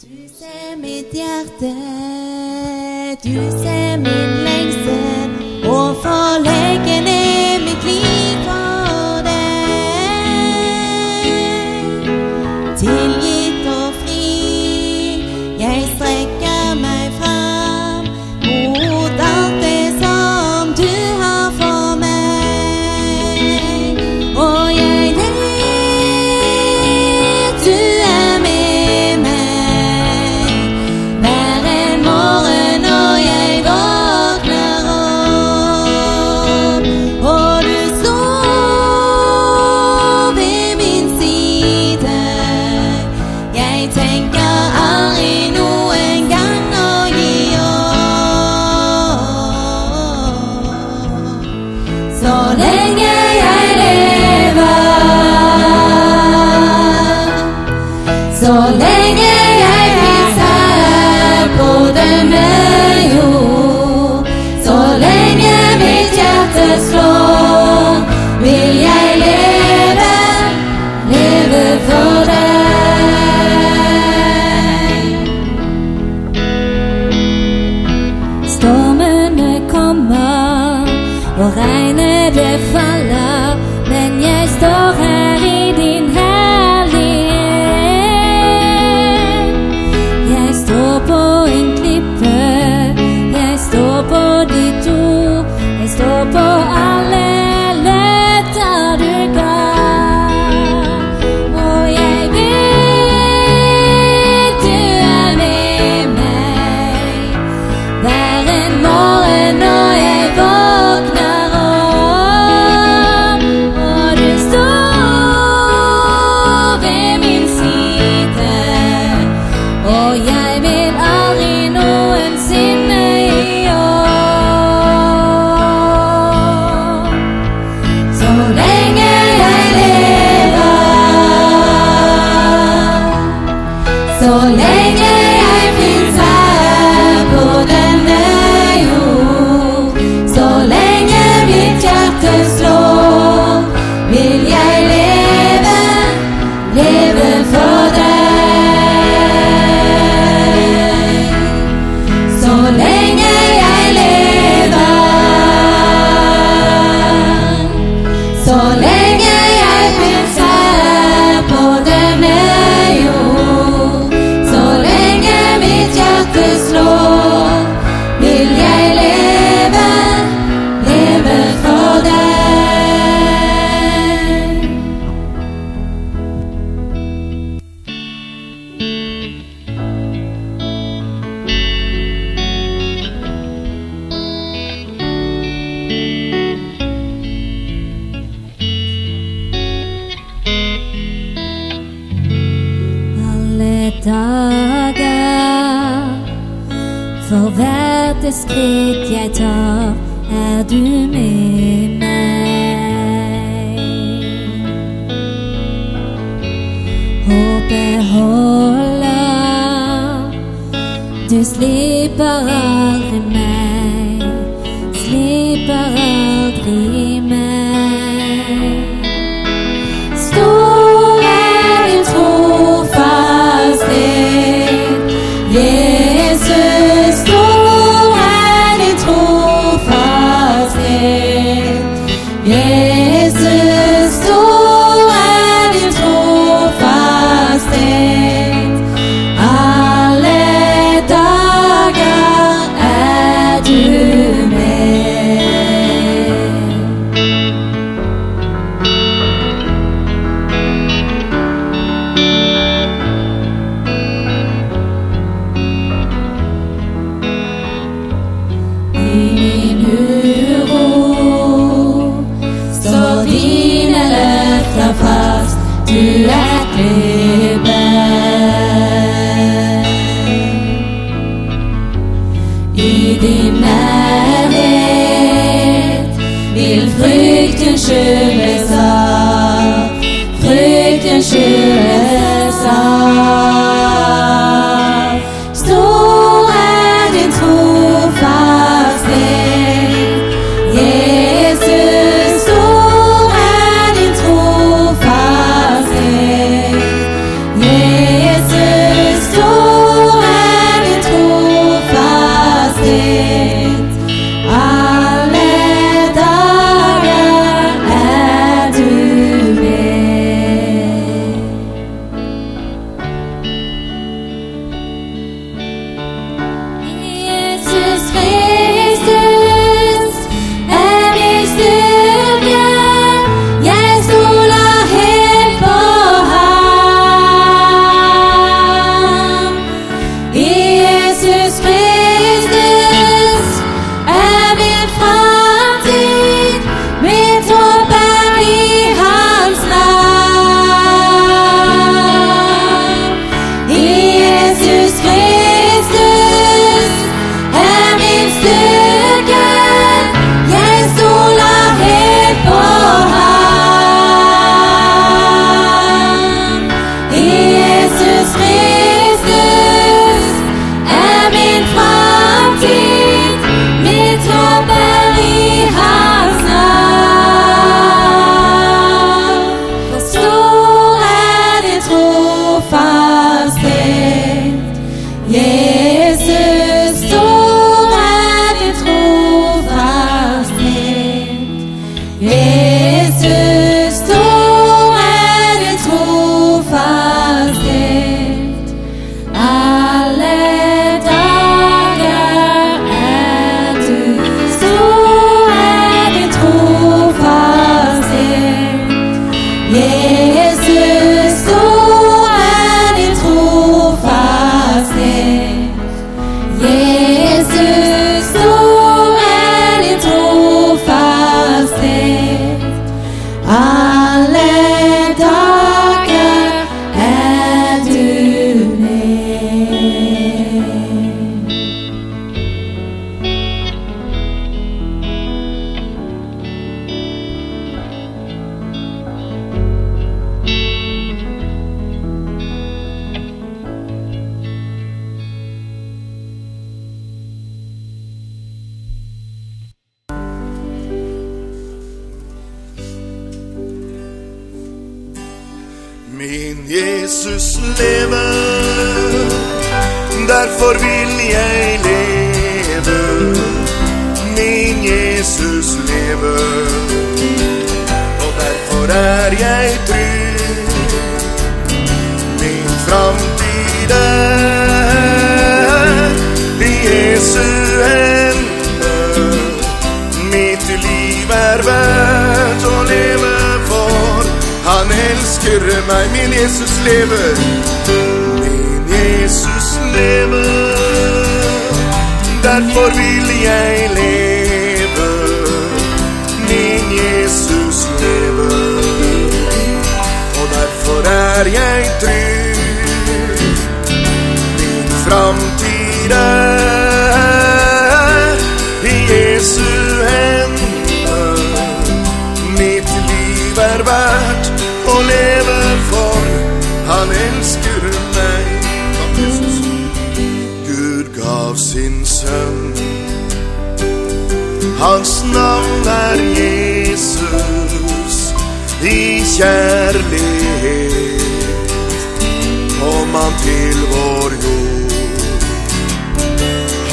Du ser mitt hjerte, du ser min lengsel, og for perdu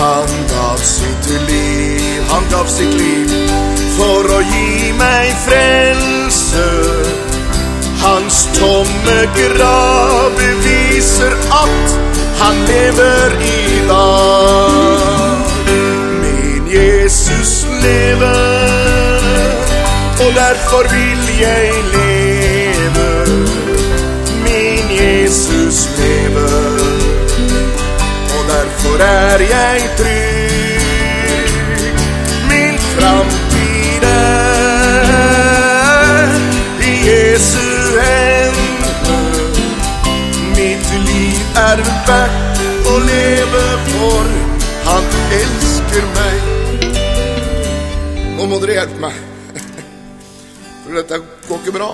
Han gav sitt liv, han gav sitt liv for å gi meg frelse. Hans tomme grav beviser at han lever i dag. Min Jesus lever, og derfor vil jeg leve. Min Jesus lever, derfor er jeg trygg. Min framtid er i Jesu hender. Mitt liv er verdt å leve for. Han elsker meg. Nå må dere hjelpe meg, for dette går ikke bra.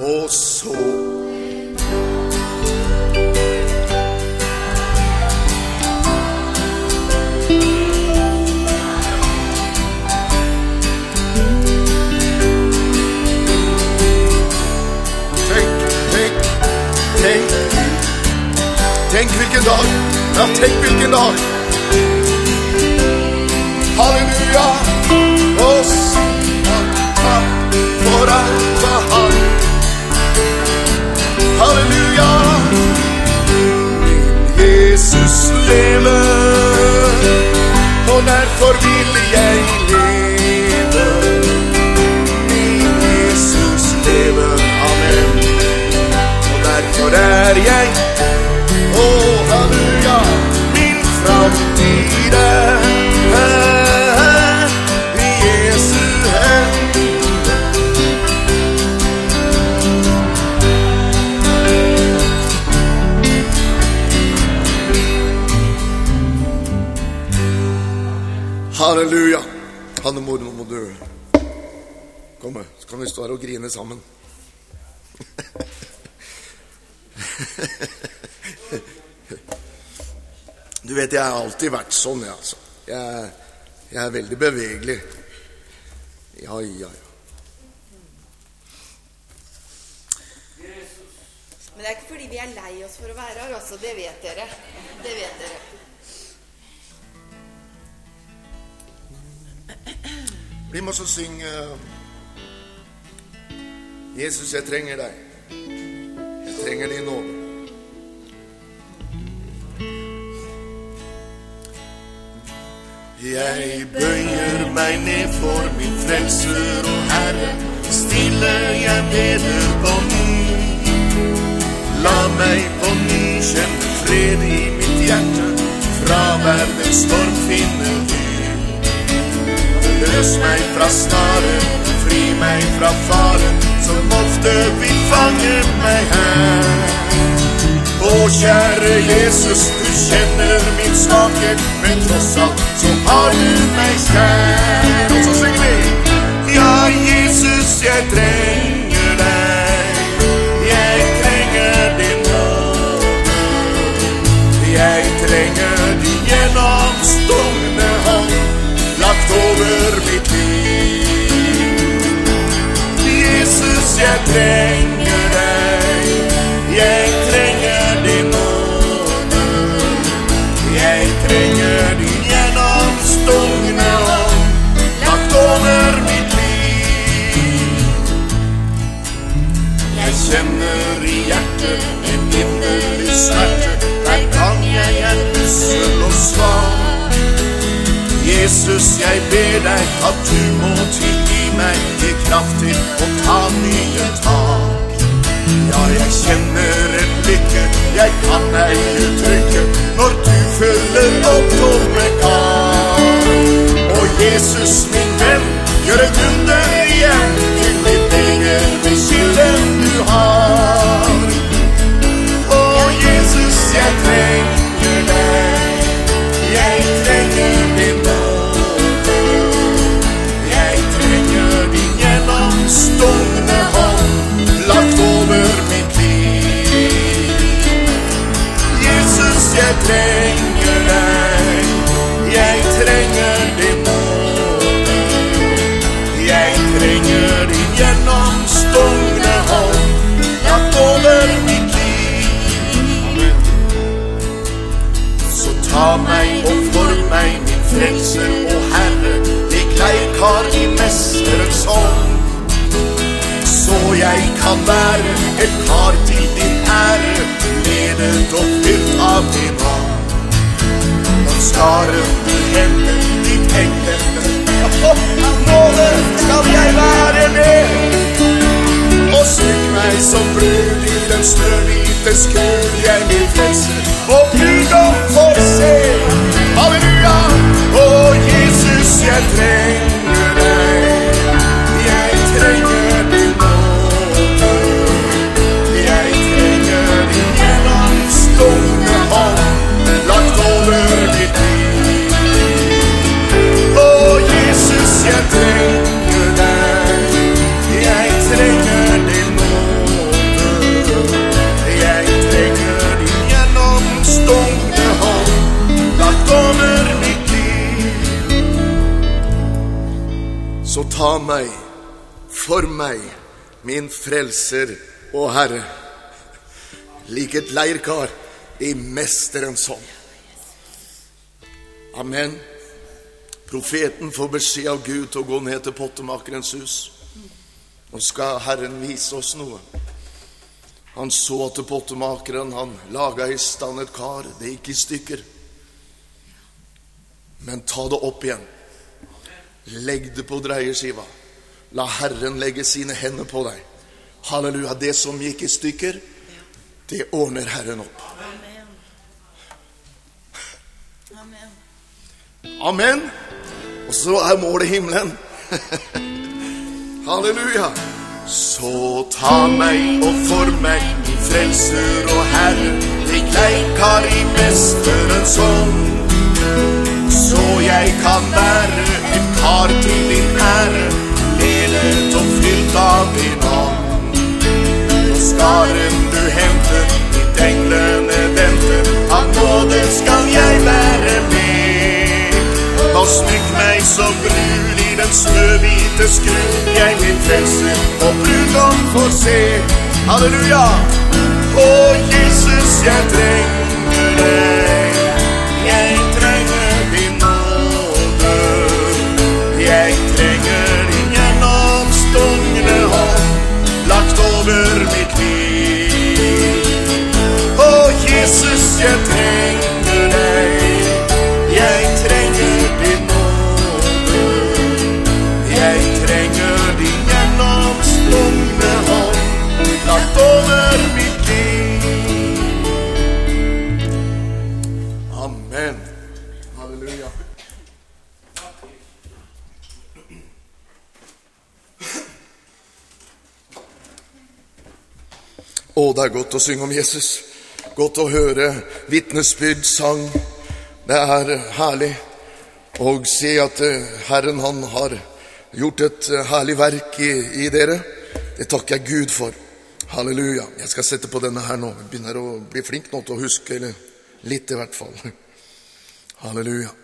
Og så Tenk hvilken dag. Ja, tenk hvilken dag. Halleluja. Og si takk for alt hva han Halleluja. Min Jesus lever. Og derfor vil jeg leve. Min Jesus lever. Amen. Og derfor er jeg kan vi stå her og grine sammen. Du vet, jeg har alltid vært sånn, jeg, altså. Jeg, jeg er veldig bevegelig. Ja, ja, ja. Men det er ikke fordi vi er lei oss for å være her, altså. Det vet dere. Det vet dere. Bli med oss og syng Jesus, jeg trenger deg. Jeg trenger din nåde. Jeg bøyer meg ned for min frelser og Herre. Stille jeg beder på ny. La meg på ny kjenne fred i mitt hjerte. Fra verdens storm finne ly. Løs meg fra snaren, fri meg fra faren som ofte vil fange meg her. Å, kjære Jesus, du kjenner min svakhet, men tross alt så har du meg kjær. Ja, Jesus, jeg trenger jeg trenger deg. Jeg trenger din nåde. Jeg trenger din gjennomstående hånd lagt over mitt liv. Jeg kjenner i hjertet en inderlig smerte hver gang jeg er ussel og svak. Jesus, jeg ber deg at du må til meg, gi kraft til å ta nye tak. Ja, jeg kjenner et lykke jeg kan ei uttrykke når du følger opp tomme kar. Og Jesus, min venn, gjør et under igjen til ditt eget med kilden du har. Å, Jesus, jeg trenger jeg trenger deg. Jeg trenger din nåde. Jeg trenger din gjennomstungne hånd lagt over mitt liv. Så ta meg og form meg, min frelser og Herre, lik leikar i mesterens hånd. Så jeg kan være et par til ære, ledet og fylt av din ånd. Og skaren du henter ditt englene, av nåde skal jeg være med. Og smykk meg som brud i den snøhvite skur, jeg vil frelse og brudgom får se. Halleluja! Å, Jesus, jeg trenger Meg, for meg, min frelser og Herre, lik et leirkar i Mesterens hånd. Amen. Profeten får beskjed av Gud til å gå ned til pottemakerens hus. Nå skal Herren vise oss noe. Han så til pottemakeren han laga i stand et kar. Det gikk i stykker. Men ta det opp igjen. Legg det på dreieskiva. La Herren legge sine hender på deg. Halleluja. Det som gikk i stykker, det ordner Herren opp. Amen. Amen. Og så er målet himmelen. Halleluja. Så ta meg og for meg, min frelser og Herre, lik leirkar i mesterens hånd. Så jeg kan være et kar til din ære, ledet og fylt av din ånd. Og skaren du henter, ditt englene venter, av nåde skal jeg være med. Og smykk meg så brun i den snøhvite skru, jeg vil frelse, og brudgom får se. Halleluja! Å, Jesus, jeg trenger deg. Jeg trenger deg. Jeg trenger din nåde. Jeg trenger din gjennomstungne hånd lagt over mitt liv. Amen. Halleluja. Å, det er godt å synge om Jesus. Godt å høre vitnesbyrd, sang. Det er herlig å se at eh, Herren, han har gjort et eh, herlig verk i, i dere. Det takker jeg Gud for. Halleluja. Jeg skal sette på denne her nå. Jeg begynner å bli flink nå til å huske, eller litt i hvert fall. Halleluja.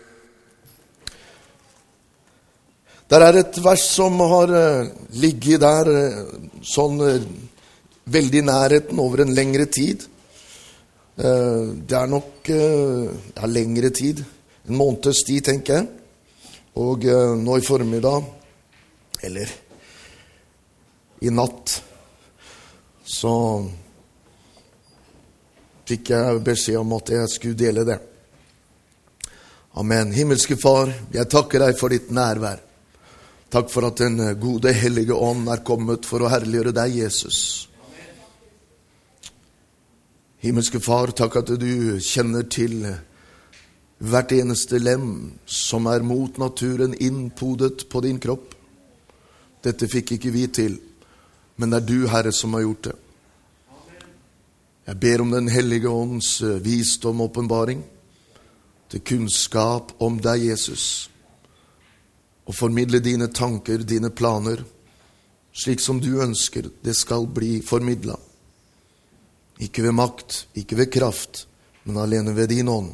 Der er et vers som har eh, ligget der sånn veldig i nærheten over en lengre tid. Eh, Det er nok det er lengre tid. En måneds tid, tenker jeg. Og eh, nå i formiddag, eller i natt, så fikk jeg beskjed om at jeg skulle dele det. Amen. Himmelske Far, jeg takker deg for ditt nærvær. Takk for at Den gode, hellige ånd er kommet for å herliggjøre deg, Jesus. Himmelske Far, takk at du kjenner til hvert eneste lem som er mot naturen innpodet på din kropp. Dette fikk ikke vi til, men det er du, Herre, som har gjort det. Jeg ber om Den hellige ånds eh, visdom og åpenbaring til kunnskap om deg, Jesus, og formidle dine tanker, dine planer, slik som du ønsker det skal bli formidla. Ikke ved makt, ikke ved kraft, men alene ved din ånd.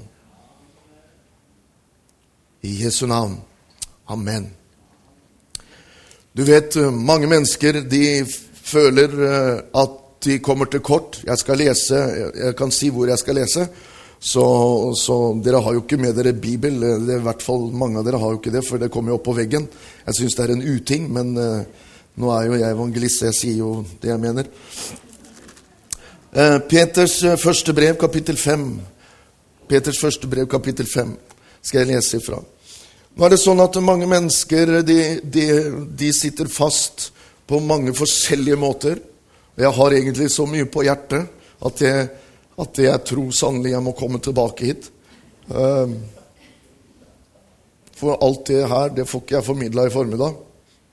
I Jesu navn. Amen. Du vet, eh, mange mennesker de føler eh, at de kommer til kort. Jeg skal lese, jeg kan si hvor jeg skal lese. Så, så dere har jo ikke med dere Bibel. Det er I hvert fall mange av dere har jo ikke det, for det kommer jo opp på veggen. Jeg syns det er en uting, men uh, nå er jo jeg evangelist, så jeg sier jo det jeg mener. Uh, Peters første brev, kapittel 5. Peters første brev, kapittel 5, skal jeg lese ifra. Nå er det sånn at mange mennesker de, de, de sitter fast på mange forskjellige måter. Jeg har egentlig så mye på hjertet at jeg, at jeg tror sannelig jeg må komme tilbake hit. Ehm, for alt det her, det får ikke jeg formidla i formiddag.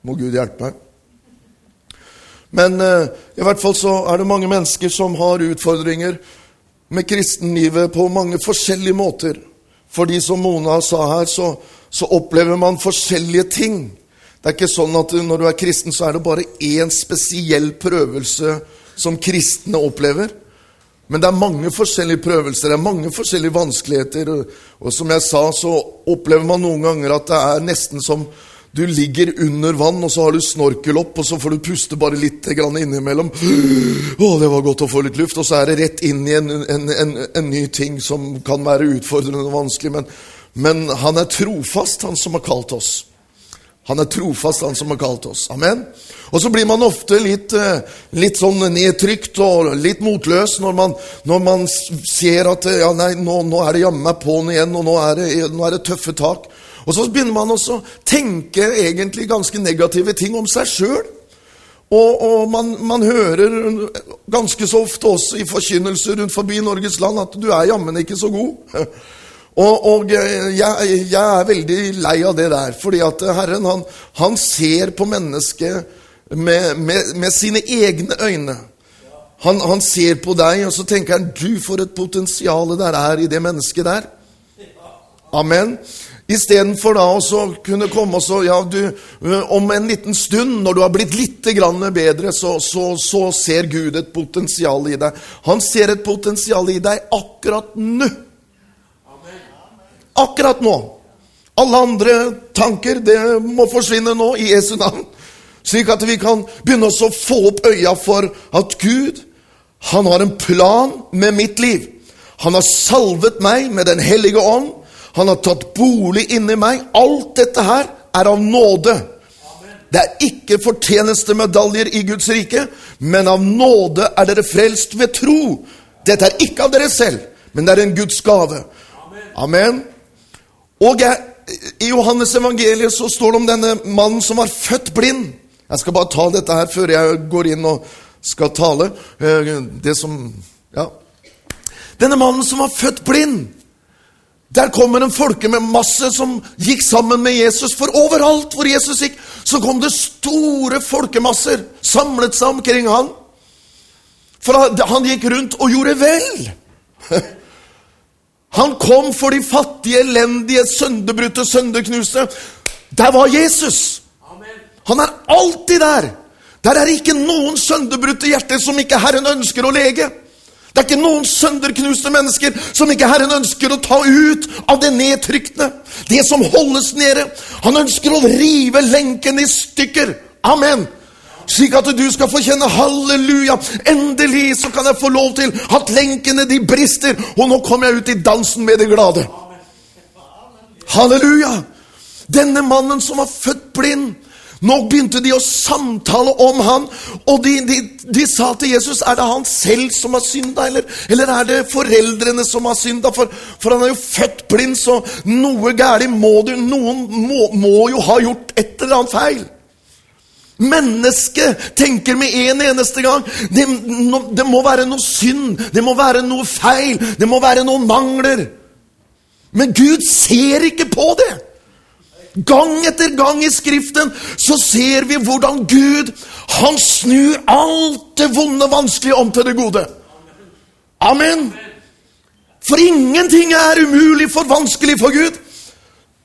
Må Gud hjelpe meg. Men eh, i hvert fall så er det mange mennesker som har utfordringer med kristenlivet på mange forskjellige måter. Fordi som Mona sa her, så, så opplever man forskjellige ting. Det er ikke sånn at når du er kristen, så er det bare én spesiell prøvelse som kristne opplever. Men det er mange forskjellige prøvelser, det er mange forskjellige vanskeligheter. Og som jeg sa, så opplever man noen ganger at det er nesten som du ligger under vann, og så har du snorkel opp, og så får du puste bare litt innimellom. Å, det var godt å få litt luft. Og så er det rett inn i en, en, en, en ny ting som kan være utfordrende og vanskelig. Men, men han er trofast, han som har kalt oss. Han er trofast, han som har kalt oss. Amen. Og så blir man ofte litt, eh, litt sånn nedtrykt og litt motløs når man, når man ser at ja, nei, nå, nå er det jammen meg på'n igjen, og nå er, det, nå er, det, tøffe tak. Og så begynner man også å tenke egentlig ganske negative ting om seg sjøl. Og, og man, man, hører ganske så ofte også i forkynnelser rundt forbi Norges land at du er jammen ikke så god. Og, og jeg, jeg, er veldig lei av det der, fordi at Herren han, han ser på mennesket med, med, med, sine egne øyne. Han, han, ser på deg, og så tenker han du, for et potensial der er i det mennesket der. Amen. Istedenfor da å kunne komme og så Ja, du, om en liten stund, når du har blitt litt bedre, så, så, så ser Gud et potensial i deg. Han ser et potensial i deg akkurat nå. Akkurat nå. Alle andre tanker det må forsvinne nå i Jesu navn. Slik at vi kan begynne å få opp øya for at Gud, han har en plan med mitt liv. Han har salvet meg med Den hellige ånd. Han har tatt bolig inni meg. Alt dette her er av nåde. Det er ikke fortjenestemedaljer i Guds rike, men av nåde er dere frelst ved tro. Dette er ikke av dere selv, men det er en Guds gave. Amen. Og jeg, I Johannes evangeliet så står det om denne mannen som var født blind. Jeg skal bare ta dette her før jeg går inn og skal tale. Eh, det som Ja. Denne mannen som var født blind. Der kommer en folkemasse som gikk sammen med Jesus. For overalt hvor Jesus gikk, så kom det store folkemasser samlet seg omkring han. For han gikk rundt og gjorde vel. Han kom for de fattige, elendige, sønderbrutte, sønderknuste. Der var Jesus! Han er alltid der! Der er ikke noen sønderbrutte hjerter som ikke Herren ønsker å lege. Det er ikke noen sønderknuste mennesker som ikke Herren ønsker å ta ut av det nedtrykkende. Det som holdes nede. Han ønsker å rive lenken i stykker. Amen slik at du skal få kjenne halleluja. Endelig så kan jeg få lov til at lenkene de brister, og nå kommer jeg ut i dansen med det glade. Halleluja! Denne mannen som var født blind, Nå begynte de å samtale om han, og de, de, de sa til Jesus er det han selv som har synda, eller, eller er det foreldrene som har synda? For, for, han er jo født blind, så noe galt må du Noen må, må, jo ha gjort et eller annet feil. Mennesket tenker med en eneste gang det, det må være noe synd, det må være noe feil, det må være noen mangler. Men Gud ser ikke på det. Gang etter gang i Skriften så ser vi hvordan Gud han snur alt det vonde, vanskelige om til det gode. Amen. For ingenting er umulig for vanskelig for Gud.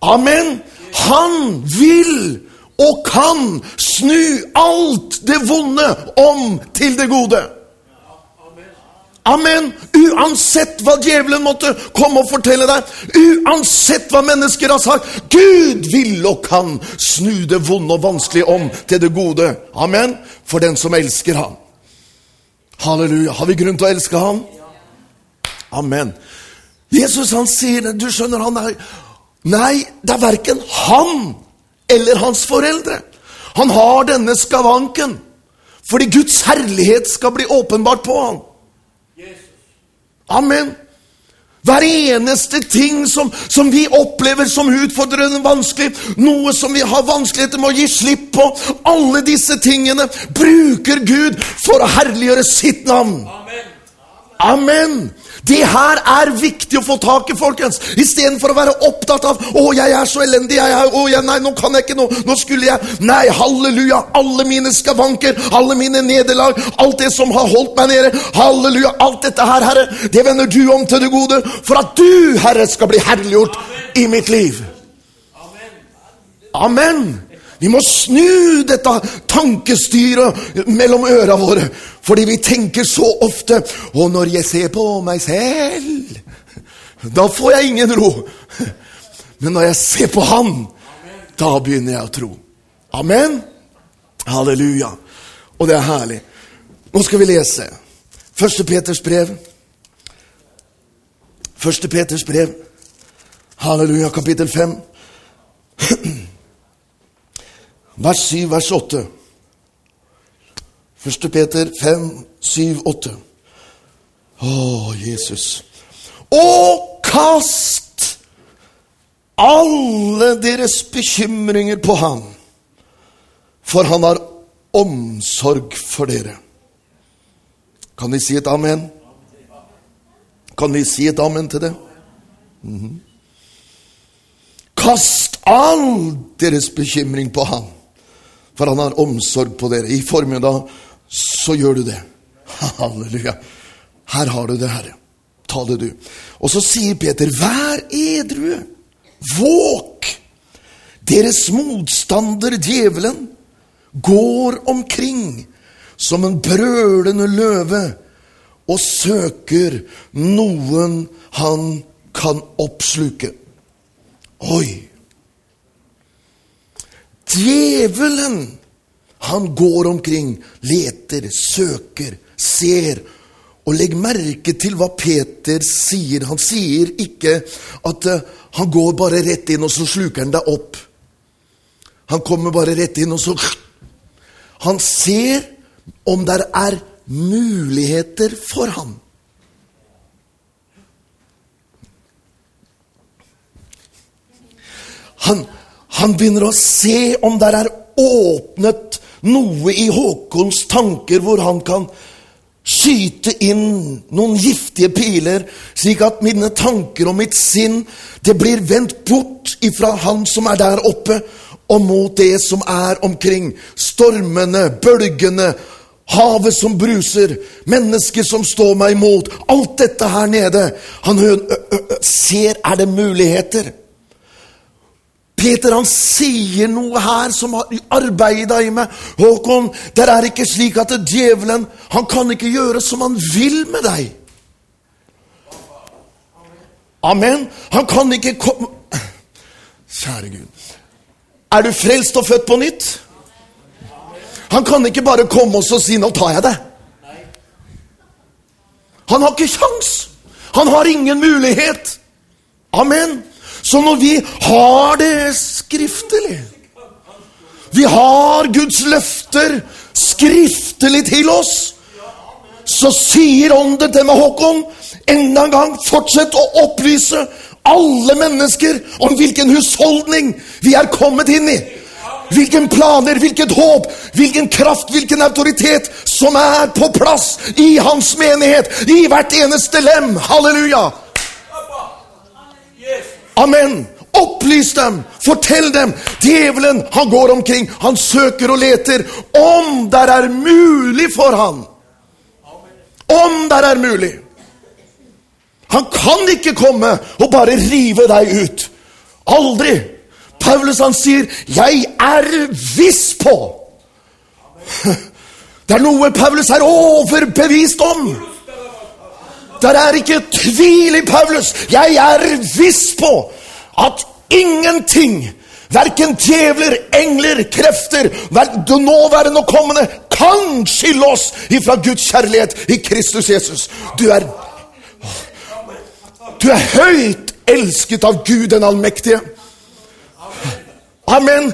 Amen. Han vil og kan snu alt det vonde om til det gode. Amen. Uansett hva djevelen måtte komme og fortelle deg, uansett hva mennesker har sagt, Gud vil og kan snu det vonde og vanskelige om til det gode. Amen. For den som elsker ham. Halleluja. Har vi grunn til å elske ham? Amen. Jesus han sier det, du skjønner han er Nei, det er verken han eller hans foreldre. Han har denne skavanken fordi Guds herlighet skal bli åpenbart på ham. Amen. Hver eneste ting som, som, vi opplever som utfordrende vanskelig, noe som vi har vanskeligheter med å gi slipp på, alle disse tingene bruker Gud for å herliggjøre sitt navn. Amen. Amen. Det her er viktig å få tak i, folkens. Istedenfor å være opptatt av 'Å, jeg er så elendig. Jeg er, å, jeg, nei, nå kan jeg ikke. Nå, nå skulle jeg Nei, halleluja. Alle mine skavanker, alle mine nederlag, alt det som har holdt meg nede. Halleluja. Alt dette her, Herre, det vender du om til det gode. For at du, Herre, skal bli herliggjort i mitt liv. Amen. Amen. Vi må snu dette tankestyret mellom øra våre. Fordi vi tenker så ofte Og når jeg ser på meg selv, da får jeg ingen ro. Men når jeg ser på Han, da begynner jeg å tro. Amen. Halleluja. Og det er herlig. Nå skal vi lese Første Peters brev. Første Peters brev. Halleluja, kapittel 5. Vers 7, vers 8. 1. Peter 5, 7, 8. Å, Jesus. Og kast alle deres bekymringer på ham, for han har omsorg for dere. Kan vi si et amen? Kan vi si et amen til det? Mm -hmm. Kast all deres bekymring på ham, for han har omsorg på dere. I formiddag så gjør du det. Halleluja. Her har du det, Herre. Ta det, du. Og så sier Peter, vær edrue. Våk! Deres motstander, djevelen, går omkring som en brølende løve og søker noen han kan oppsluke. Oi! Djevelen, han går omkring, leter, søker, ser. Og legg merke til hva Peter sier. Han sier ikke at uh, han går bare rett inn, og så sluker han deg opp. Han kommer bare rett inn, og så Han ser om det er muligheter for ham. Han, han begynner å se om der er åpnet noe i Håkons tanker hvor han kan skyte inn noen giftige piler, slik at mine tanker og mitt sinn det blir vendt bort ifra han som er der oppe, og mot det som er omkring. Stormene, bølgene, havet som bruser, mennesker som står meg imot. Alt dette her nede. Han ser er det muligheter. Peter han sier noe her som har arbeida i meg. Håkon, det er ikke slik at djevelen han kan ikke gjøre som han vil med deg. Amen. Han kan ikke komme Kjære Gud. Er du frelst og født på nytt? Han kan ikke bare komme oss og si 'nå tar jeg det'. Han har ikke kjangs. Han har ingen mulighet. Amen. Så når vi har det skriftlig Vi har Guds løfter skriftlig til oss. Så sier ånden til meg, Håkon, enda en gang, fortsett å opplyse alle mennesker om hvilken husholdning vi er kommet inn i. Hvilken planer, hvilket håp, hvilken kraft, hvilken autoritet som er på plass i hans menighet, i hvert eneste lem. Halleluja! Amen. Opplys dem, fortell dem. Djevelen, han går omkring, han søker og leter. Om der er mulig for han. Om der er mulig. Han kan ikke komme og bare rive deg ut. Aldri. Paulus han sier 'Jeg er viss på'. Det er noe Paulus er overbevist om. Der er ikke tvil i Paulus. Jeg er viss på at ingenting, verken djevler, engler, krefter, det nåværende og kommende, kan skille oss ifra Guds kjærlighet i Kristus Jesus. Du er Du er høyt elsket av Gud den allmektige. Amen.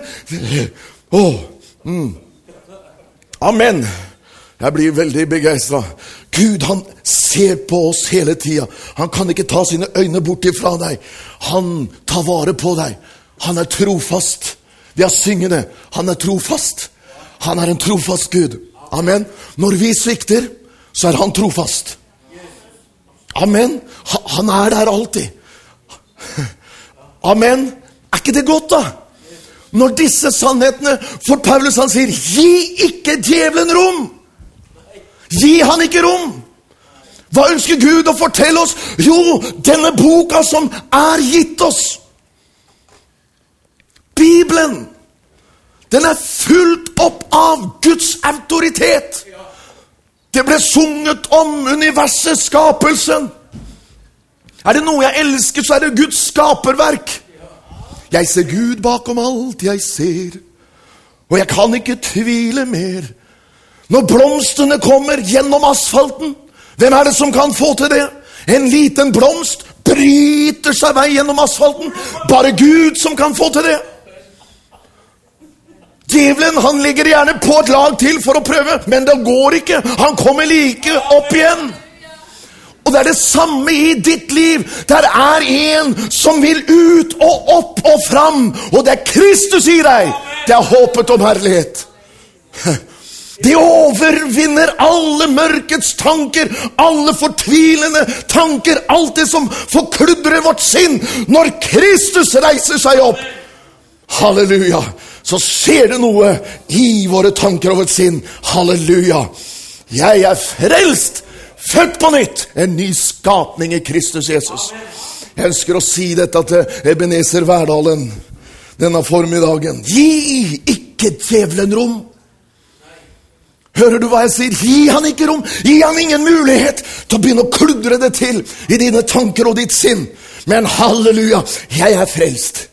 Oh. mm. Amen. Jeg blir veldig begeistra. Gud han ser på oss hele tida. Han kan ikke ta sine øyne bort ifra deg. Han tar vare på deg. Han er trofast. Vi har syngende. Han er trofast. Han er en trofast Gud. Amen. Når vi svikter, så er han trofast. Amen. Han er der alltid. Amen. Er ikke det godt, da? Når disse sannhetene For Paulus han sier 'gi ikke djevelen rom'. Gi han ikke rom. Hva ønsker Gud å fortelle oss? Jo, denne boka som er gitt oss. Bibelen. Den er fulgt opp av Guds autoritet. Det ble sunget om universet, skapelsen. Er det noe jeg elsker, så er det Guds skaperverk. Jeg ser Gud bakom alt jeg ser, og jeg kan ikke tvile mer. Når blomstene kommer gjennom asfalten, hvem er det som kan få til det? En liten blomst bryter seg vei gjennom asfalten. Bare Gud som kan få til det. Djevelen han ligger gjerne på et lag til for å prøve, men det går ikke. Han kommer like opp igjen. Og det er det samme i ditt liv. Der er en som vil ut og opp og fram, og det er Kristus i deg. Det er håpet om herlighet. Det overvinner alle mørkets tanker, alle fortvilende tanker, alt det som forkludrer vårt sinn. Når Kristus reiser seg opp, halleluja, så skjer det noe i våre tanker og vårt sinn. Halleluja. Jeg er frelst, født på nytt, en ny skapning i Kristus Jesus. Jeg ønsker å si dette til Ebenezer Verdalen denne formiddagen. Gi ikke djevelen rom. Hører du hva jeg sier? Gi han ikke rom. Gi han ingen mulighet til å begynne å kludre det til i dine tanker og ditt sinn. Men halleluja, jeg er frelst.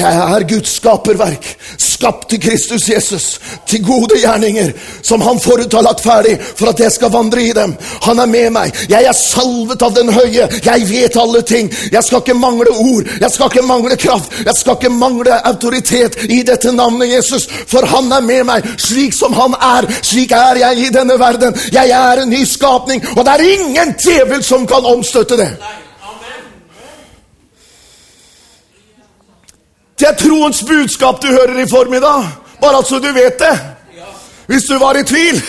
Jeg er Guds skaperverk, skapt til Kristus Jesus, til gode gjerninger, som Han forut har lagt ferdig for at jeg skal vandre i dem. Han er med meg. Jeg er salvet av den høye. Jeg vet alle ting. Jeg skal ikke mangle ord. Jeg skal ikke mangle kraft. Jeg skal ikke mangle autoritet i dette navnet Jesus, for Han er med meg. Slik som Han er, slik er jeg i denne verden. Jeg er en ny skapning, og det er ingen djevel som kan omstøtte det. Det er troens budskap du hører i formiddag. Bare så du vet det. Hvis du var i tvil.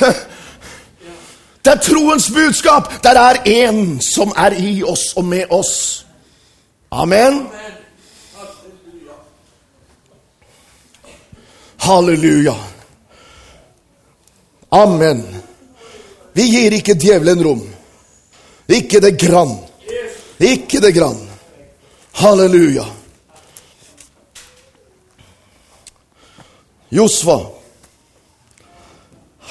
Det er troens budskap. Der er en som er i oss og med oss. Amen. Halleluja. Amen. Vi gir ikke djevelen rom. Ikke det grann. Ikke det grann. Halleluja. Josva.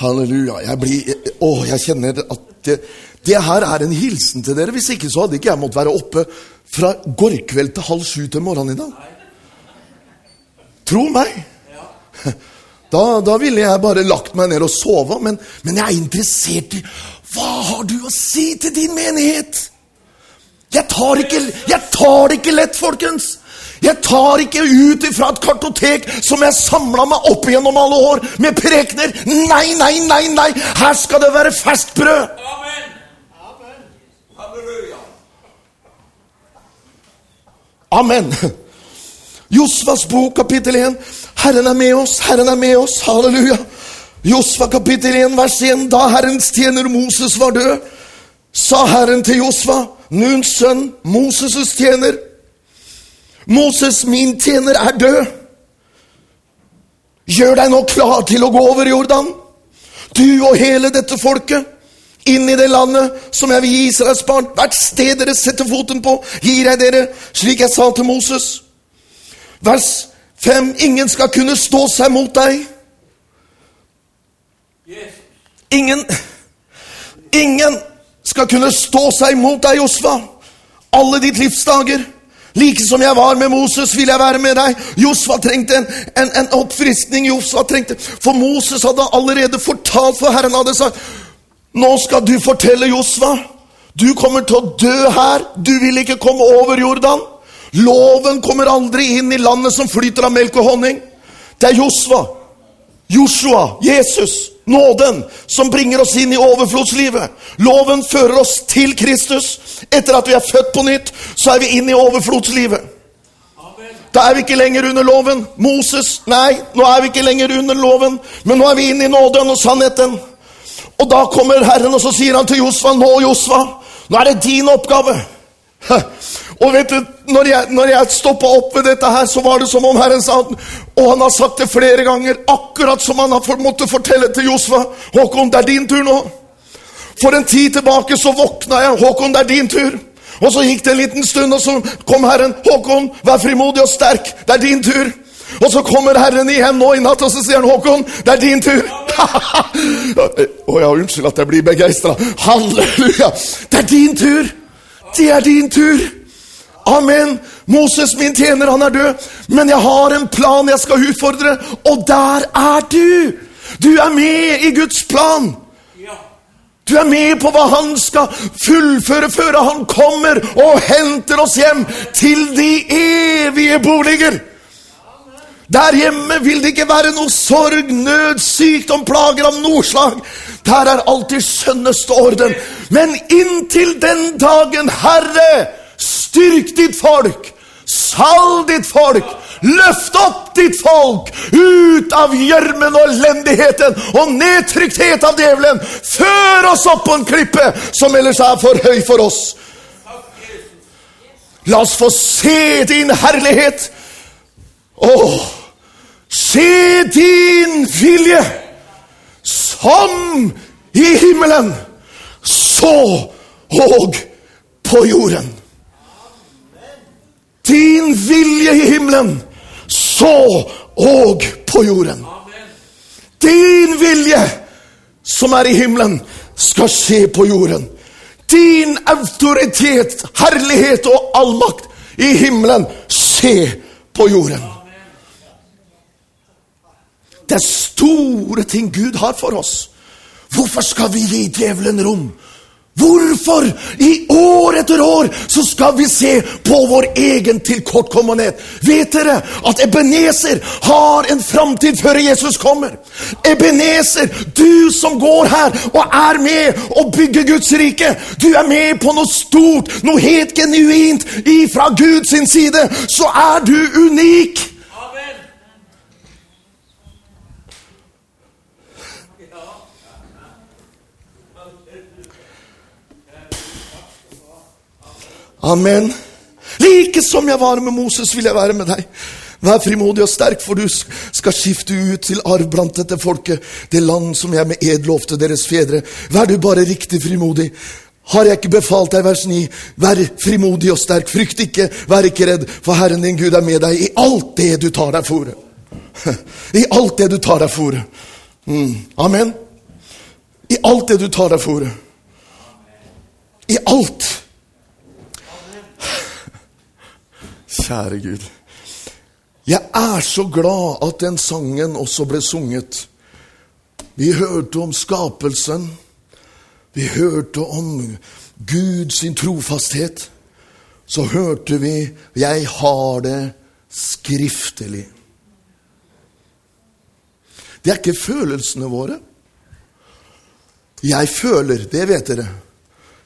Halleluja. Jeg blir Å, jeg kjenner at det, det her er en hilsen til dere. Hvis ikke så hadde ikke jeg måttet være oppe fra går kveld til halv sju til morgenen i dag. Tro meg. Da, da ville jeg bare lagt meg ned og sove, men, men jeg er interessert i Hva har du å si til din menighet? Jeg tar, ikke, jeg tar det ikke lett, folkens. Jeg tar ikke ut ifra et kartotek som jeg samla meg opp gjennom alle år, med prekener. Nei, nei, nei, nei! Her skal det være ferskt brød! Amen. Josvas bok, kapittel 1. Herren er med oss, Herren er med oss. Halleluja. Josva kapittel 1, vers 1. Da Herrens tjener Moses var død, sa Herren til Josva, Nuns sønn, Moses' tjener. Moses, min tjener, er død. Gjør deg nå klar til å gå over Jordan, du og hele dette folket, inn i det landet som jeg vil gi Israels barn. Hvert sted dere setter foten på, gir jeg dere, slik jeg sa til Moses. Vers 5. Ingen skal kunne stå seg mot deg. Ingen Ingen skal kunne stå seg mot deg, Josva. Alle ditt livsdager. Like som jeg var med Moses, vil jeg være med deg. Josfa trengte en, en, en oppfriskning. Josfa trengte, For Moses hadde allerede fortalt, for Herren hadde sagt Nå skal du fortelle Josfa. Du kommer til å dø her. Du vil ikke komme over Jordan. Loven kommer aldri inn i landet som flyter av melk og honning. Det er Josfa, Joshua, Jesus, nåden, som bringer oss inn i overflodslivet. Loven fører oss til Kristus. Etter at vi er født på nytt, så er vi inn i overflodslivet. Da er vi ikke lenger under loven. Moses, nei, nå er vi ikke lenger under loven, men nå er vi inne i nåden og sannheten. Og da kommer Herren, og så sier han til Josva, nå Josva, nå er det din oppgave. Og vet du, når jeg, når jeg stoppa opp ved dette her, så var det som om Herren sa Og han har sagt det flere ganger, akkurat som han har måttet fortelle til Josva. Håkon, det er din tur nå. For en tid tilbake så våkna jeg. Håkon, det er din tur. Og så gikk det en liten stund, og så kom Herren. Håkon, vær frimodig og sterk. Det er din tur. Og så kommer Herren igjen nå i natt, og så sier han, Håkon, det er din tur. Å ja, unnskyld at jeg blir begeistra. Halleluja. Det er din tur. Det er din tur. Amen. Moses, min tjener, han er død. Men jeg har en plan jeg skal utfordre, og der er du. Du er med i Guds plan. Du er med på hva han skal fullføre før han kommer og henter oss hjem til de evige boliger. Der hjemme vil det ikke være noe sorg, nød, sykdom, plager av noe slag. Der er alltid skjønneste orden. Men inntil den dagen, Herre, styrk ditt folk, Salg ditt folk, løft opp ditt folk ut av gjørmen og elendigheten og nedtrykthet av djevelen. Før oss opp på en klippe som ellers er for høy for oss. La oss få se din herlighet. Åh, se din vilje som i himmelen, så og på jorden. Din vilje i himmelen, så og på jorden. Din vilje som er i himmelen, skal skje på jorden. Din autoritet, herlighet og allmakt i himmelen, skje på jorden. Det er store ting Gud har for oss. Hvorfor skal vi gi djevelen rom? Hvorfor i år etter år så skal vi se på vår egen tilkortkommenhet? Vet dere at Ebenezer har en framtid før Jesus kommer? Ebenezer, du som går her og er med og bygger Guds rike. Du er med på noe stort, noe helt genuint ifra Guds side. Så er du unik. Amen. Like som jeg var med Moses, vil jeg være med deg. Vær frimodig og sterk, for du skal skifte ut til arv blant dette folket, det land som jeg med ed lovte deres fedre. Vær du bare riktig frimodig. Har jeg ikke befalt deg, vers 9, vær frimodig og sterk, frykt ikke, vær ikke redd, for Herren din Gud er med deg i alt det du tar deg for. I alt det du tar deg for. Mm. Amen. I alt det du tar deg for. I alt. Kjære Gud. Jeg er så glad at den sangen også ble sunget. Vi hørte om skapelsen. Vi hørte om Guds trofasthet. Så hørte vi 'Jeg har det skriftelig. Det er ikke følelsene våre. Jeg føler, det vet dere.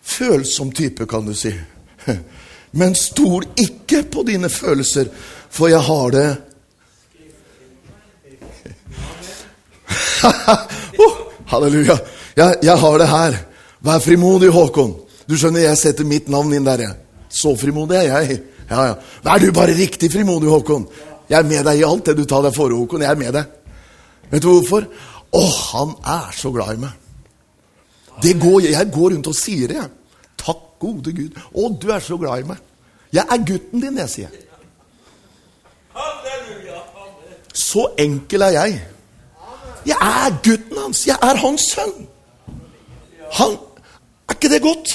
Følsom type, kan du si. Men stol ikke på dine følelser, for jeg har det oh, Halleluja. Jeg, jeg, har det her. Vær frimodig, Håkon. Du skjønner, jeg setter mitt navn inn der. Så frimodig er jeg. Ja, ja. Vær du bare riktig frimodig, Håkon. Jeg er med deg i alt det du tar deg for, Håkon. Jeg er med deg. Vet du hvorfor? Å, han er så glad i meg. Det går, jeg går rundt og sier det. jeg. Takk, gode Gud. Å, du er så glad i meg. Jeg er gutten din, jeg sier. Så enkel er jeg. Jeg er gutten hans. Jeg er hans sønn. Han, Er ikke det godt?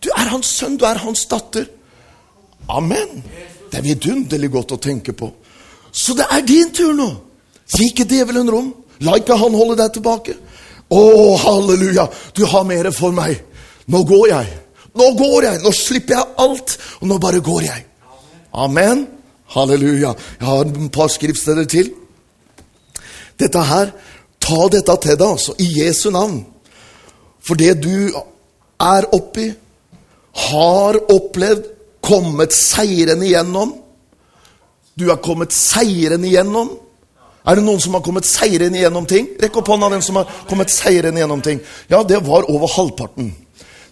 Du er hans sønn, du er hans datter. Amen. Det er vidunderlig godt å tenke på. Så det er din tur nå. Gi ikke djevelen rom. La ikke han holde deg tilbake. Å, halleluja, du har mer for meg. Nå går jeg. Nå går jeg. Nå slipper jeg alt, og nå bare går jeg. Amen. Halleluja. Jeg har et par skriftsteder til. Dette her, ta dette til deg, altså, i Jesu navn. For det du er oppi, har opplevd, kommet seirende igjennom. Du har kommet seirende igjennom. Er det noen som har kommet seirende igjennom ting? Rekk opp hånda den som har kommet seirende igjennom ting. Ja, det var over halvparten.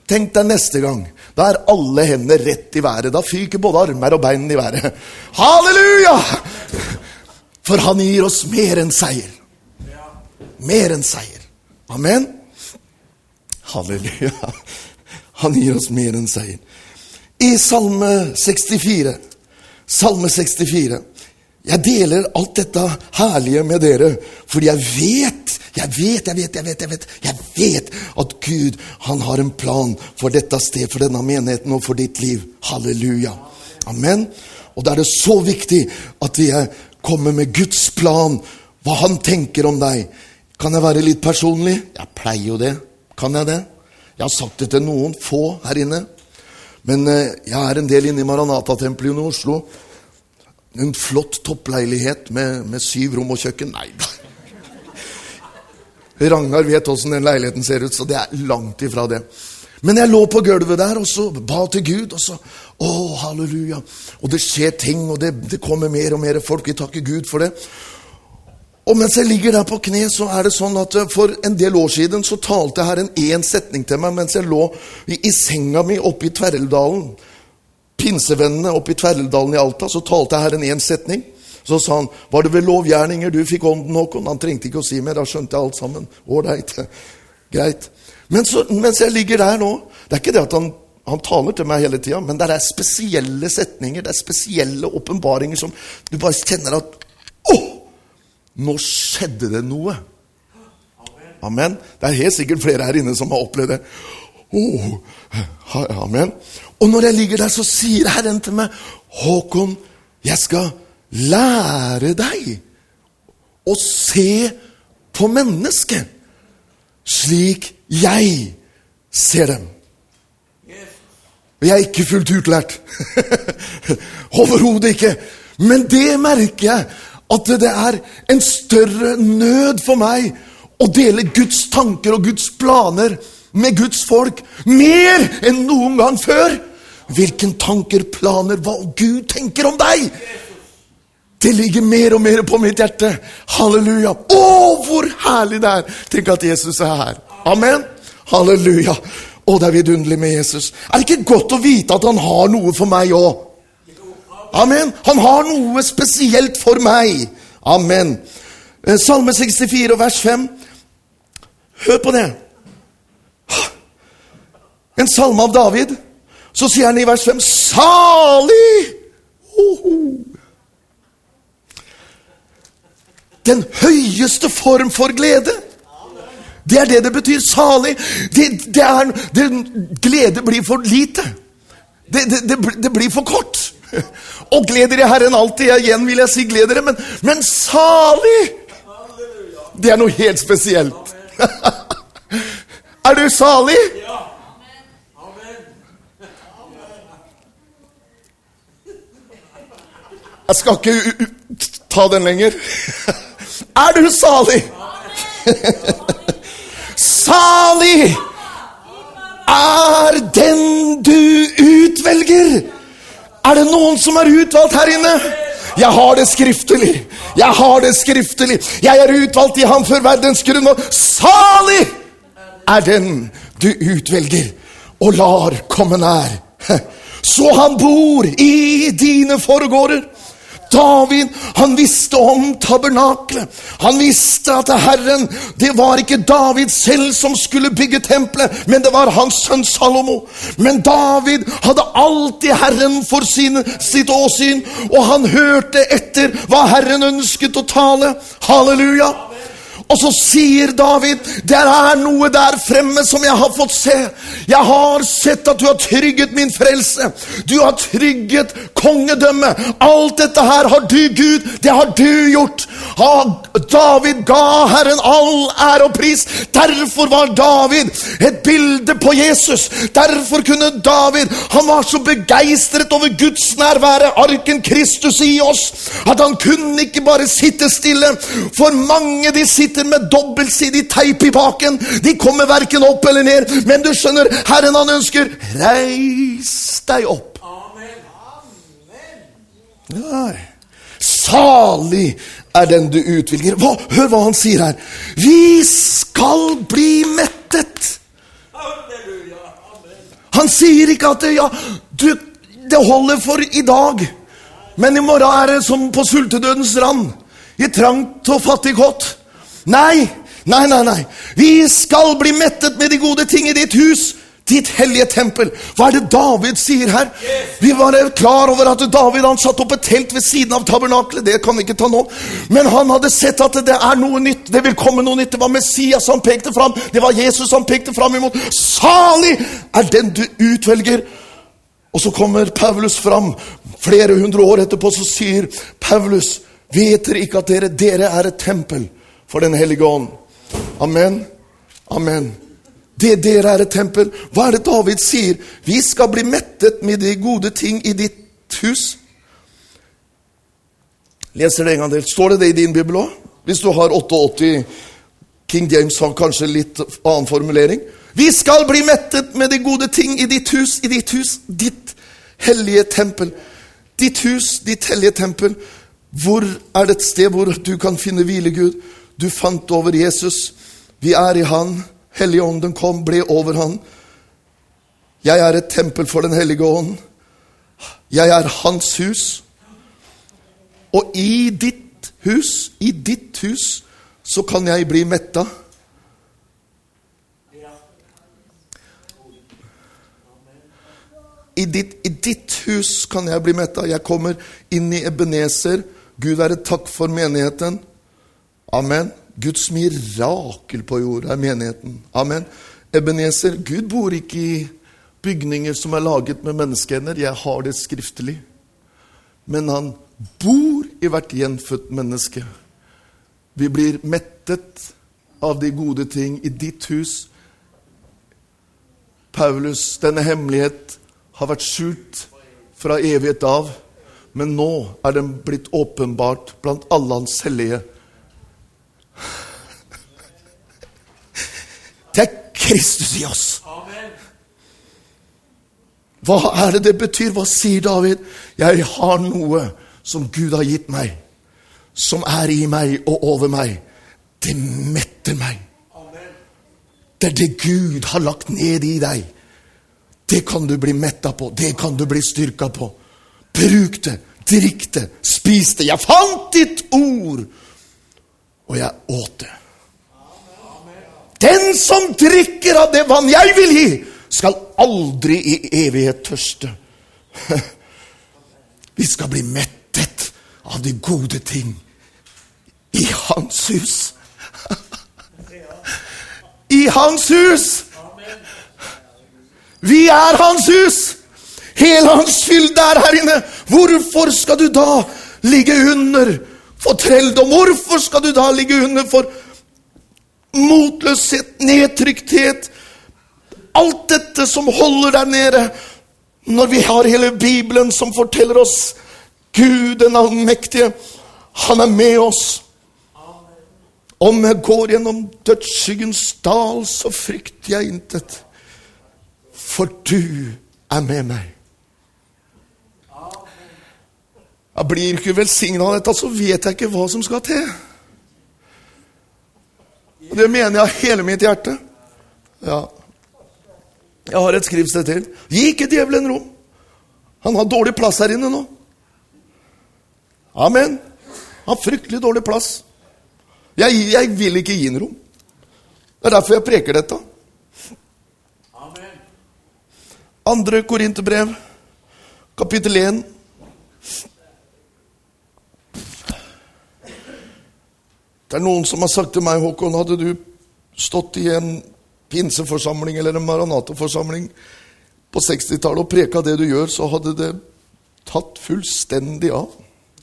Tenk deg neste gang. Da er alle hendene rett i været. Da fyker både armer og bein i været. Halleluja! For han gir oss mer enn seier. Mer enn seier. Amen. Halleluja. Han gir oss mer enn seier. I Salme 64 Salme 64 Jeg deler alt dette herlige med dere, fordi jeg vet, jeg vet, jeg vet, jeg vet, jeg vet, jeg vet at Gud han har en plan for dette sted, for denne menigheten og for ditt liv. Halleluja. Amen. Og da er det så viktig at vi kommer med Guds plan, hva han tenker om deg. Kan jeg være litt personlig? Jeg pleier jo det. Kan jeg det? Jeg har sagt det til noen få her inne. Men eh, jeg er en del inne i Maranata-tempelet i Oslo. En flott toppleilighet med, med syv rom og kjøkken. Nei. Ragnar vet åssen den leiligheten ser ut, så det er langt ifra det. Men jeg lå på gulvet der og så ba til Gud, og så Å, halleluja. Og det skjer ting, og det, det kommer mer og mer folk. Vi takker Gud for det. Og mens jeg ligger der på kne, så er det sånn at eh, for en del år siden så talte Herren én setning til meg mens jeg lå i, i senga mi oppe i Tverreldalen. Pinsevennene oppe i Tverreldalen i Alta, så talte Herren én setning. Så sa han, 'Var det ved lovgjerninger du fikk ånden, Håkon?' Han trengte ikke å si mer, da skjønte jeg alt sammen. Ålreit. Greit. Men så, mens jeg ligger der nå Det er ikke det at han, han taler til meg hele tida, men det er spesielle setninger, det er spesielle åpenbaringer som du bare kjenner at Å! Nå skjedde det noe. Amen. Det er helt sikkert flere her inne som har opplevd det. Oh, amen. Og når jeg ligger der, så sier Herren til meg, 'Håkon, jeg skal lære deg å se på mennesket slik jeg ser dem'. Jeg er ikke fullt utlært. Overhodet ikke. Men det merker jeg at det er en større nød for meg å dele Guds tanker og Guds planer med Guds folk mer enn noen gang før. Hvilke tanker, planer, hva Gud tenker om deg! Det ligger mer og mer på mitt hjerte. Halleluja. Å, hvor herlig det er! Tenk at Jesus er her. Amen. Halleluja. Å, det er vidunderlig med Jesus. Er det ikke godt å vite at han har noe for meg òg? Amen. Han har noe spesielt for meg. Amen. Eh, Salme 64 vers 5. Hør på det. En salme av David. Så sier han i vers 5 Salig! Oho. Den høyeste form for glede. Det er det det betyr. Salig. Det, det er, det, glede blir for lite. Det, det blir for kort. Og gled dere Herren alltid. Igjen vil jeg si gled dere, men, men salig! Det er noe helt spesielt. er du salig? Jeg skal ikke ta den lenger. Er du salig? Salig er den du utvelger. Er det noen som er utvalgt her inne? Jeg har det skriftelig. Jeg har det skriftelig. Jeg er utvalgt i ham før verdens grunn. Og salig er den du utvelger og lar komme nær. Så han bor i dine forgårder. David han visste om tabernaklet. Han visste at Herren Det var ikke David selv som skulle bygge tempelet, men det var hans sønn Salomo. Men David hadde alltid Herren for sin, sitt åsyn, og han hørte etter hva Herren ønsket å tale. Halleluja! Og så sier David, det er noe der fremme som jeg har fått se. Jeg har sett at du har trygget min frelse. Du har trygget kongedømmet. Alt dette her har du, Gud, det har du gjort. David ga Herren all ære og pris. Derfor var David et bilde på Jesus. Derfor kunne David, han var så begeistret over Guds nærvære, arken Kristus i oss, at han kunne ikke bare sitte stille. For mange de sitter med dobbeltsidig teip i baken. De kommer verken opp eller ned. Men du skjønner, Herren han ønsker reis deg opp. Nei. Salig er den du utvilger. Hva, hør hva han sier her. Vi skal bli mettet. Han sier ikke at det, ja, du, det holder for i dag, men i morgen er det som på sultedødens rand. I trangt og fattig kott. Nei, nei, nei, nei. Vi skal bli mettet med de gode ting i ditt hus, ditt hellige tempel. Hva er det David sier her? Vi var klar over at David han satt opp et telt ved siden av tabernaklet. Det kan vi ikke ta nå. Men han hadde sett at det er noe nytt. Det vil komme noe nytt. Det var Messias han pekte fram. Det var Jesus han pekte fram imot. Salig er den du utvelger. Og så kommer Paulus fram flere hundre år etterpå, så sier Paulus, vet dere ikke at dere, dere er et tempel for Den hellige ånd? Amen. Amen. Det dere er et tempel. Hva er det David sier? Vi skal bli mettet med de gode ting i ditt hus. Leser det en gang til. Står det det i din bibel òg? Hvis du har 88 King James har kanskje litt annen formulering. Vi skal bli mettet med de gode ting i ditt hus, i ditt hus, ditt hellige tempel. Ditt hus, ditt hellige tempel. Hvor er det et sted hvor du kan finne hvile, Gud? Du fant over Jesus. Vi er i Han. Hellige ånden kom, ble over Han. Jeg er et tempel for Den hellige ånd. Jeg er Hans hus. Og i ditt hus, i ditt hus, så kan jeg bli metta. I ditt, I ditt hus kan jeg bli metta. Jeg kommer inn i Ebenezer. Gud et takk for menigheten. Amen. Guds mirakel på jord er menigheten. Amen. Ebenezer, Gud bor ikke i bygninger som er laget med menneskehender. Jeg har det skriftlig. Men han bor i hvert gjenfødt menneske. Vi blir mettet av de gode ting i ditt hus. Paulus, denne hemmelighet har vært skjult fra evighet av, men nå er den blitt åpenbart blant alle hans hellige. Det er Kristus i oss. Hva er det det betyr? Hva sier David? Jeg har noe som Gud har gitt meg, som er i meg og over meg. Det metter meg. Det er det Gud har lagt ned i deg. Det kan du bli metta på. Det kan du bli styrka på. Bruk det. Drikk det. Spis det. Jeg fant ditt ord, og jeg åt det. Den som drikker av det vann jeg vil gi, skal aldri i evighet tørste. Vi skal bli mettet av de gode ting i Hans hus. I Hans hus! Vi er Hans hus! Hele Hans fylde er her inne. Hvorfor skal du da ligge under for trelldom? Hvorfor skal du da ligge under for motløshet, nedtrykthet? Alt dette som holder deg nede. Når vi har hele Bibelen som forteller oss Gud den allmektige, han er med oss. Om jeg går gjennom dødsskyggens dal, så frykter jeg intet. For du er med meg. Jeg blir ikke velsigna av dette, så vet jeg ikke hva som skal til. Det mener jeg av hele mitt hjerte. Ja. Jeg har et skrivsted til. Gi ikke djevelen rom. Han har dårlig plass her inne nå. Amen. Han har fryktelig dårlig plass. Jeg, jeg vil ikke gi ham rom. Det er derfor jeg preker dette. Andre Korinterbrev, kapittel 1. Det er noen som har sagt til meg, Håkon, hadde du stått i en pinseforsamling eller en Maranata-forsamling på 60-tallet og preka det du gjør, så hadde det tatt fullstendig av.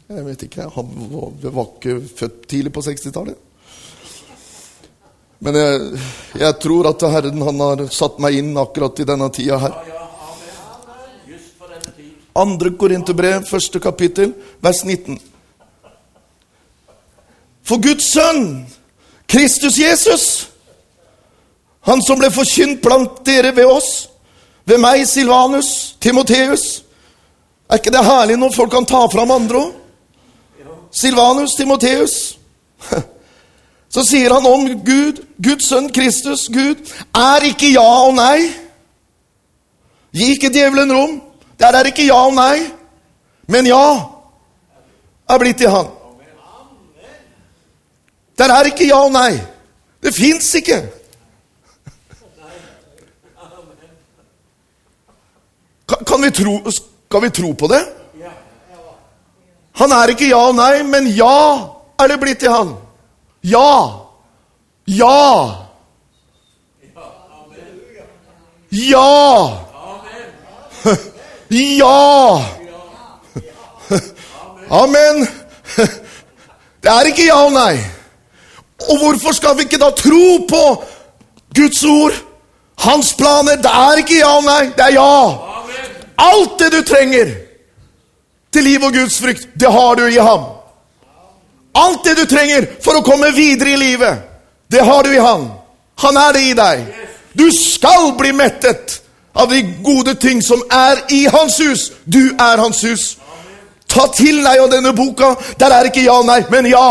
Jeg vet ikke, han var, ikke født tidlig på 60-tallet. Men jeg, jeg, tror at Herren han har satt meg inn akkurat i denne tida her. Andre Korinterbrev, første kapittel, vers 19. For Guds sønn, Kristus Jesus, han som ble forkynt blant dere ved oss, ved meg, Silvanus, Timoteus Er ikke det herlig når folk kan ta fram andre òg? Silvanus, Timoteus. Så sier han om Gud, Guds sønn Kristus, Gud, er ikke ja og nei. Gi ikke djevelen rom. Der er ikke ja og nei, men ja er blitt til han. Der er ikke ja og nei. Det fins ikke. Kan vi tro, skal vi tro på det? Han er ikke ja og nei, men ja er det blitt til han. Ja. Ja. Ja. Ja. Amen. Det er ikke ja og nei. Og hvorfor skal vi ikke da tro på Guds ord? Hans planer. Det er ikke ja og nei, det er ja. Alt det du trenger til liv og Guds frykt, det har du i ham. Alt det du trenger for å komme videre i livet, det har du i ham. Han er det i deg. Du skal bli mettet av de gode ting som er i Hans hus. Du er Hans hus. Ta til deg av denne boka. Der er ikke ja, nei, men ja.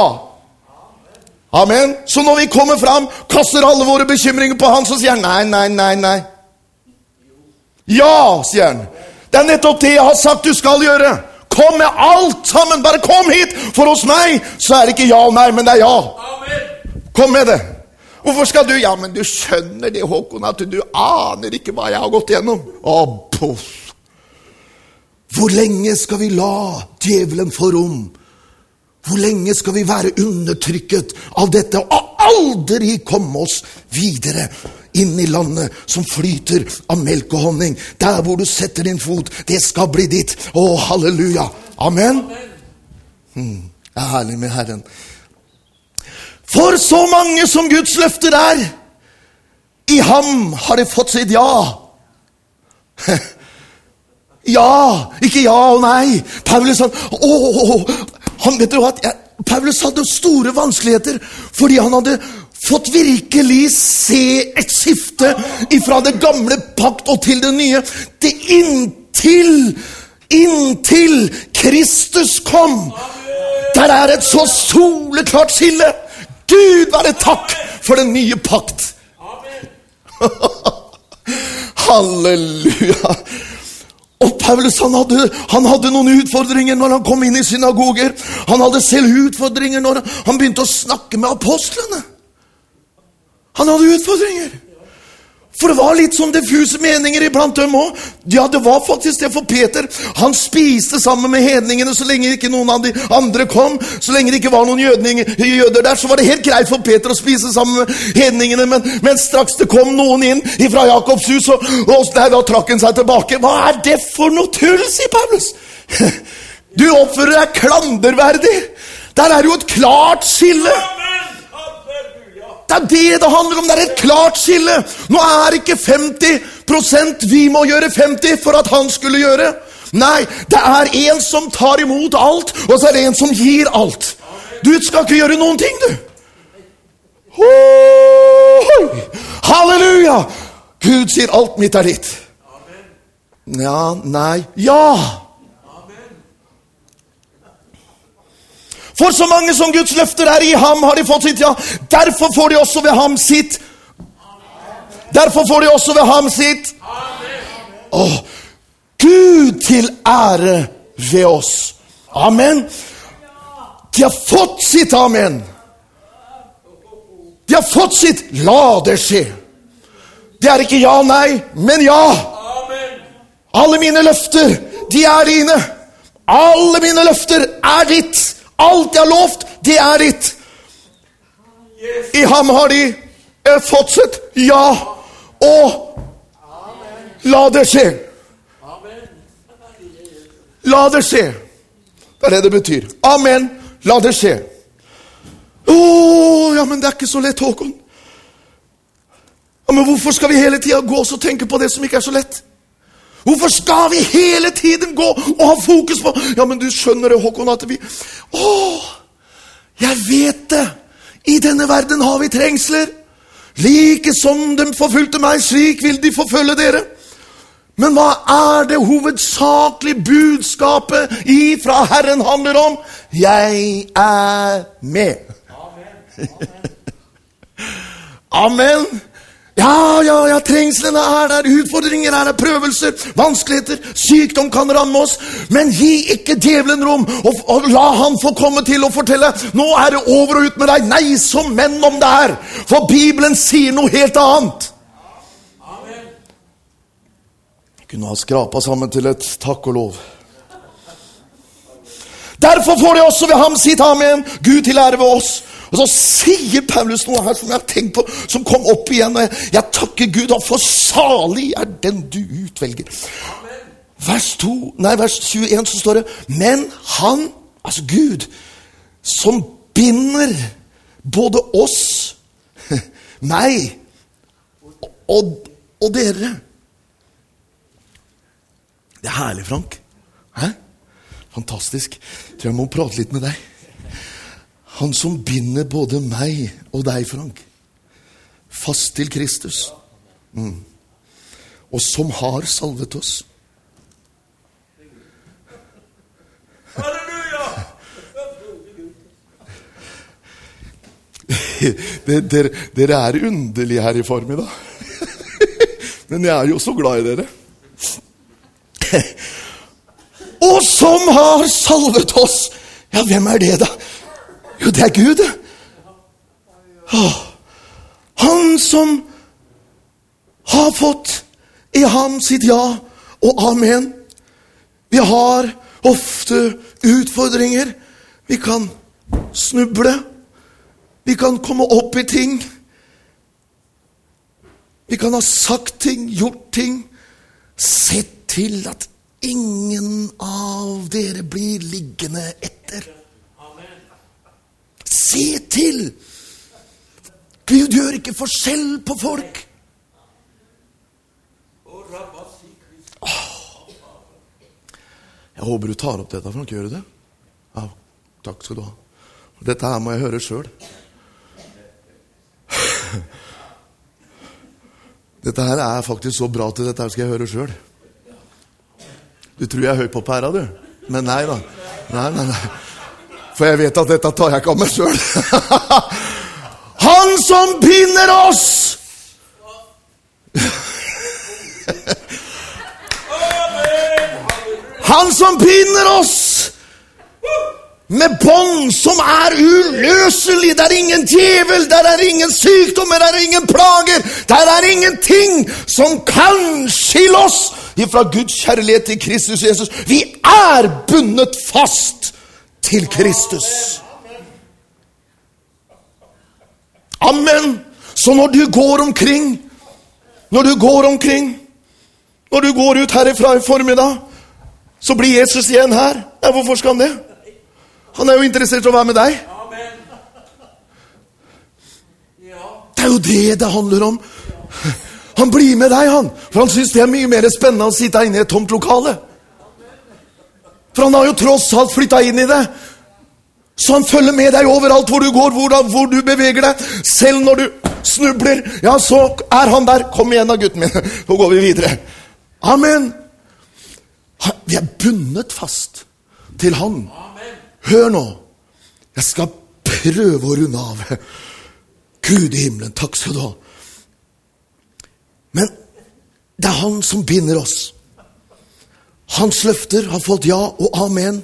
Amen. Så når vi kommer fram, kaster alle våre bekymringer på Han, så sier han nei, nei, nei, nei. Ja, sier han. Det er nettopp det jeg har sagt du skal gjøre. Kom med alt sammen! Bare kom hit! For hos meg så er det ikke ja og nei, men det er ja. Kom med det. Hvorfor skal du Ja, men du skjønner det, Håkon, at du aner ikke hva jeg har gått gjennom. Å, poff. Hvor lenge skal vi la djevelen få rom? Hvor lenge skal vi være undertrykket av dette og aldri komme oss videre? inn i landet som flyter av melk og honning. Der hvor du setter din fot, det skal bli ditt. Å, halleluja. Amen. Hmm, det er herlig med Herren. For så mange som Guds løfter er, i ham har de fått sitt ja. Ja, ikke ja og nei. Paulus han, å, han vet du hva, Paulus hadde store vanskeligheter fordi han hadde fått virkelig se et skifte fra det gamle pakt og til det nye. Det inntil Inntil Kristus kom. Der er et så soleklart skille. Gud være takk for den nye pakt. Halleluja. Og Paulus han hadde, han hadde, noen utfordringer når han kom inn i synagoger. Han hadde selv utfordringer når han begynte å snakke med apostlene. Han hadde utfordringer. For det var litt sånn diffuse meninger iblant dem òg. Ja, det var faktisk det for Peter. Han spiste sammen med hedningene så lenge ikke noen av de andre kom. Så lenge det ikke var noen jøder der, så var det helt greit for Peter å spise sammen med hedningene. Men, men straks det kom noen inn fra Jakobs hus, og, og nei, da trakk han seg tilbake. Hva er det for noe tull, sier Paulus. Du oppfører deg klanderverdig. Der er jo et klart skille. Det er det det handler om. Det er et klart skille. Nå er ikke 50% vi må gjøre 50 for at han skulle gjøre. Nei, det er en som tar imot alt, og så er det en som gir alt. Du skal ikke gjøre noen ting, du. Oi! Halleluja! Gud sier alt mitt er ditt. Ja, nei, ja! For så mange som Guds løfter er i ham, har de fått sitt ja. Derfor får de også ved ham sitt. Derfor får de også ved ham sitt. Åh, Gud til ære ved oss. Amen. De har fått sitt amen. De har fått sitt la det skje. Det er ikke ja, nei, men ja. Alle mine løfter, de er dine. Alle mine løfter er ditt. Alt jeg har lovt, det er ditt. I ham har de eh, fått sitt ja, og la det skje. La det skje. Det er det det betyr. Amen. La det skje. Å, ja, men det er ikke så lett, Håkon. Ja, Men hvorfor skal vi hele tida gå og tenke på det som ikke er så lett? Hvorfor skal vi hele tiden gå og ha fokus på Ja, men du skjønner det, Håkon, at vi Å, jeg vet det! I denne verden har vi trengsler. Like som de forfulgte meg, slik vil de forfølge dere. Men hva er det hovedsakelige budskapet ifra Herren handler om? Jeg er med. Amen. Ja, ja, ja, trengslene er der, utfordringer er der, prøvelser, vanskeligheter, sykdom kan ramme oss. Men gi ikke djevelen rom, og, og la han få komme til å fortelle nå er det over og ut med deg. Nei, som menn om det er. For Bibelen sier noe helt annet. Jeg kunne ha skrapa sammen til et takk og lov. Derfor får de også ved ham sitt amen, Gud til ære ved oss. Og så sier Paulus noe her som jeg har tenkt på, som kom opp igjen. og Jeg, jeg takker Gud, for salig er den du utvelger. Vers, 2, nei, vers 21 så står det Men han, altså Gud, som binder både oss, meg og, og dere Det er herlig, Frank. Hæ? Fantastisk. Tror jeg må prate litt med deg. Han som binder både meg og deg, Frank, fast til Kristus. Mm. Og som har salvet oss. Dere, dere er underlige her i formiddag. Men jeg er jo så glad i dere. Og som har salvet oss! Ja, hvem er det, da? Jo, det er Gud. Åh. Han som har fått i ham sitt ja og amen. Vi har ofte utfordringer. Vi kan snuble. Vi kan komme opp i ting. Vi kan ha sagt ting, gjort ting. Sett til at ingen av dere blir liggende etter. Se til! Gud gjør ikke forskjell på folk. Jeg håper du tar opp dette, Frank. Gjør du det? Ja, takk skal du ha. Dette her må jeg høre sjøl. Dette her er faktisk så bra til dette her skal jeg høre sjøl. Du tror jeg er høy på pæra, du. Men nei da. Nei, nei, nei. For jeg vet at dette tar jeg ikke av meg sjøl. Han som binder oss! Han som binder oss med bånd som er uløselig. Det er ingen djevel, der er ingen sykdommer, der er ingen plager. Der er ingenting som kan skille oss ifra Guds kjærlighet til Kristus Jesus. Vi er bundet fast til Kristus. Amen. Så når du går omkring, når du går omkring, når du går ut herifra i formiddag, så blir Jesus igjen her. Ja, hvorfor skal han det? Han er jo interessert i å være med deg. Det er jo det det handler om. Han blir med deg, han. For han syns det er mye mer spennende å sitte inne i et tomt lokale. For han har jo tross alt flytta inn i det. Så han følger med deg overalt hvor du går, hvor, hvor du beveger deg. Selv når du snubler, ja, så er han der. Kom igjen da, gutten min. Så går vi videre. Amen. Vi er bundet fast til han. Hør nå. Jeg skal prøve å runde av. Gud i himmelen, takk skal du ha. Men det er han som binder oss. Hans løfter har fått ja og amen.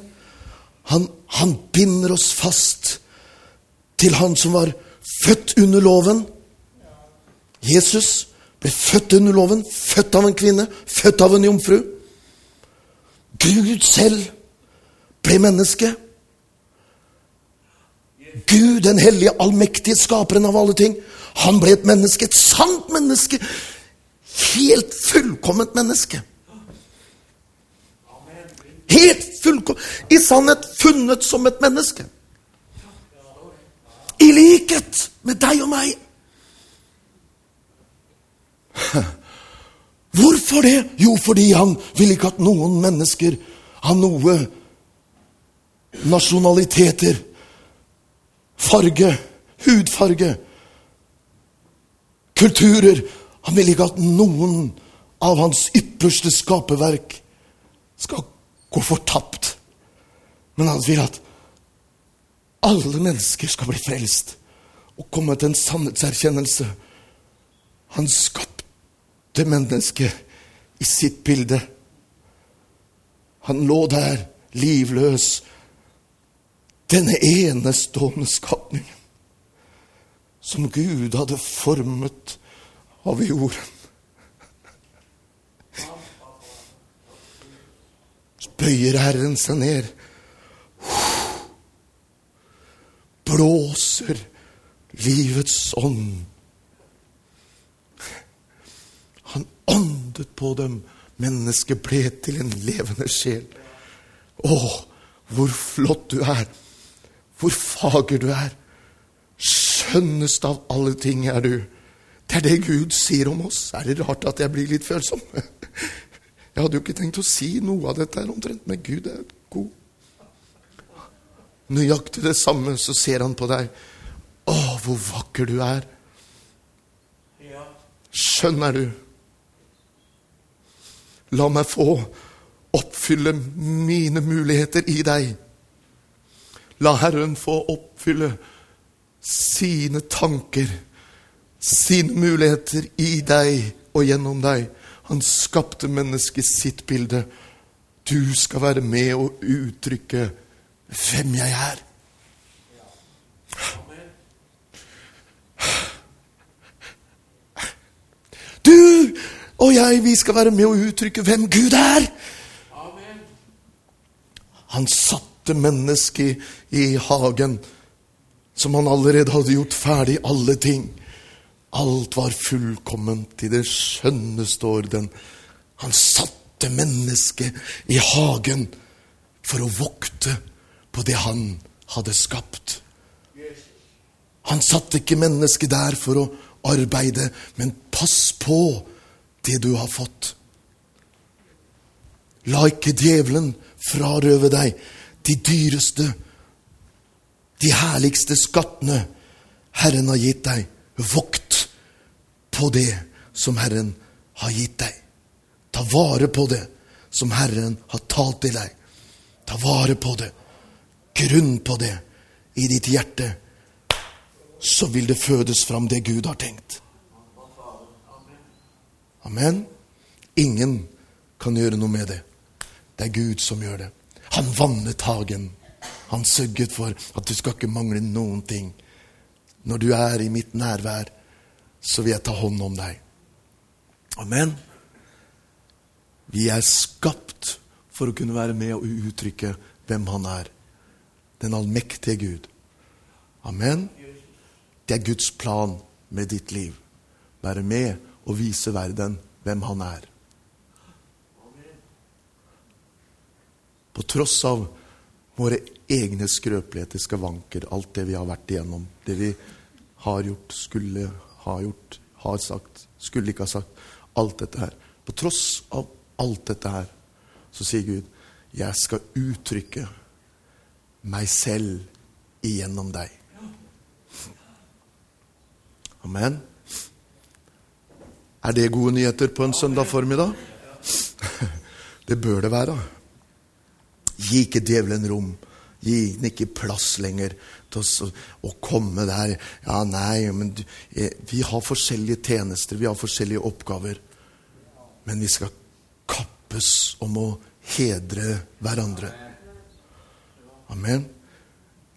Han, han binder oss fast til han som var født under loven. Jesus ble født under loven, født av en kvinne, født av en jomfru. Gud selv ble menneske. Gud, den hellige, allmektige skaperen av alle ting. Han ble et menneske, et sant menneske. Helt fullkomment menneske. Helt fullkomment. I sannhet funnet som et menneske. I likhet med deg og meg. Hvorfor det? Jo, fordi han vil ikke at noen mennesker av noe nasjonaliteter, farge, hudfarge, kulturer Han vil ikke at noen av hans ypperste skaperverk skal gå fortapt. Men han vil at alle mennesker skal bli frelst og komme til en sannhetserkjennelse. Han skapte mennesket i sitt bilde. Han lå der, livløs, denne enestående skapningen som Gud hadde formet av jorden. Bøyer Herren seg ned, blåser livets ånd. Han åndet på dem. Mennesket ble til en levende sjel. Å, hvor flott du er! Hvor fager du er! Skjønnest av alle ting er du. Det er det Gud sier om oss. Er det rart at jeg blir litt følsom? Jeg hadde jo ikke tenkt å si noe av dette her omtrent, men Gud er god. Nøyaktig det samme, så ser han på deg. Å, hvor vakker du er. Skjønn er du. La meg få oppfylle mine muligheter i deg. La Herren få oppfylle sine tanker, sine muligheter i deg og gjennom deg. Han skapte mennesket sitt bilde. Du skal være med og uttrykke hvem jeg er. Du og jeg, vi skal være med og uttrykke hvem Gud er. Han satte mennesket i hagen som han allerede hadde gjort ferdig alle ting. Alt var fullkomment i det skjønneste orden. Han satte mennesket i hagen for å vokte på det han hadde skapt. Han satte ikke mennesket der for å arbeide, men pass på det du har fått. La ikke djevelen frarøve deg de dyreste, de herligste skattene Herren har gitt deg. Vokt på det som Herren har gitt deg. Ta vare på det som Herren har talt til deg. Ta vare på det. Grunn på det i ditt hjerte. Så vil det fødes fram det Gud har tenkt. Amen. Ingen kan gjøre noe med det. Det er Gud som gjør det. Han vannet hagen. Han sørget for at du skal ikke mangle noen ting. Når du er i mitt nærvær, så vil jeg ta hånd om deg. Amen. Vi er skapt for å kunne være med og uttrykke hvem Han er. Den allmektige Gud. Amen. Det er Guds plan med ditt liv. Være med og vise verden hvem Han er. På tross av våre egne skrøpeligheter, skavanker, alt det vi har vært igjennom, det vi har gjort, skulle ha gjort, har sagt, skulle ikke ha sagt, alt dette her. På tross av alt dette her, så sier Gud, Jeg skal uttrykke meg selv igjennom deg. Amen. Er det gode nyheter på en søndag formiddag? Det bør det være. Gi ikke djevelen rom. Gi den ikke plass lenger til oss å komme der. Ja, nei, men eh, vi har forskjellige tjenester, vi har forskjellige oppgaver. Men vi skal kappes om å hedre hverandre. Amen.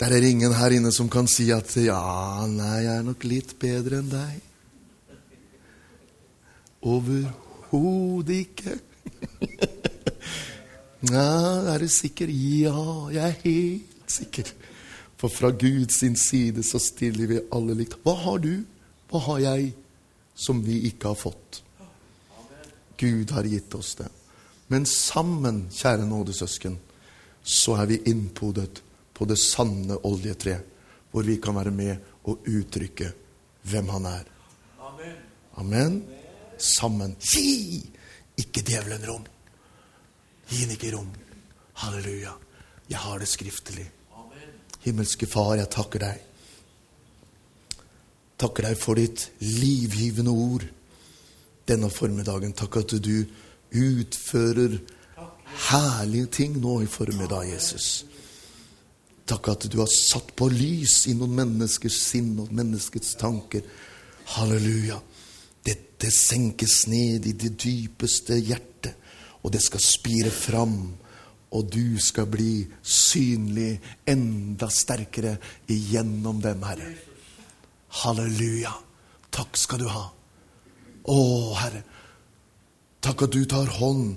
Der er ingen her inne som kan si at 'ja, nei, jeg er nok litt bedre enn deg'. Overhodet ikke. Nei, er du sikker? Ja, jeg er helt sikker. For fra Guds side så stiller vi alle likt. Hva har du? Hva har jeg som vi ikke har fått? Gud har gitt oss det. Men sammen, kjære nådesøsken, så er vi innpodet på det sanne oljetre, hvor vi kan være med og uttrykke hvem han er. Amen. Sammen. Gi ikke djevelen rom. Gi den ikke rom. Halleluja. Jeg har det skriftlig. Himmelske Far, jeg takker deg. Takker deg for ditt livgivende ord denne formiddagen. Takk at du utfører herlige ting nå i formiddag, Jesus. Takk at du har satt på lys i noen menneskers sinn og menneskets tanker. Halleluja. Dette senkes ned i det dypeste hjertet, og det skal spire fram. Og du skal bli synlig enda sterkere igjennom dem, Herre. Halleluja. Takk skal du ha. Å, Herre. Takk at du tar hånd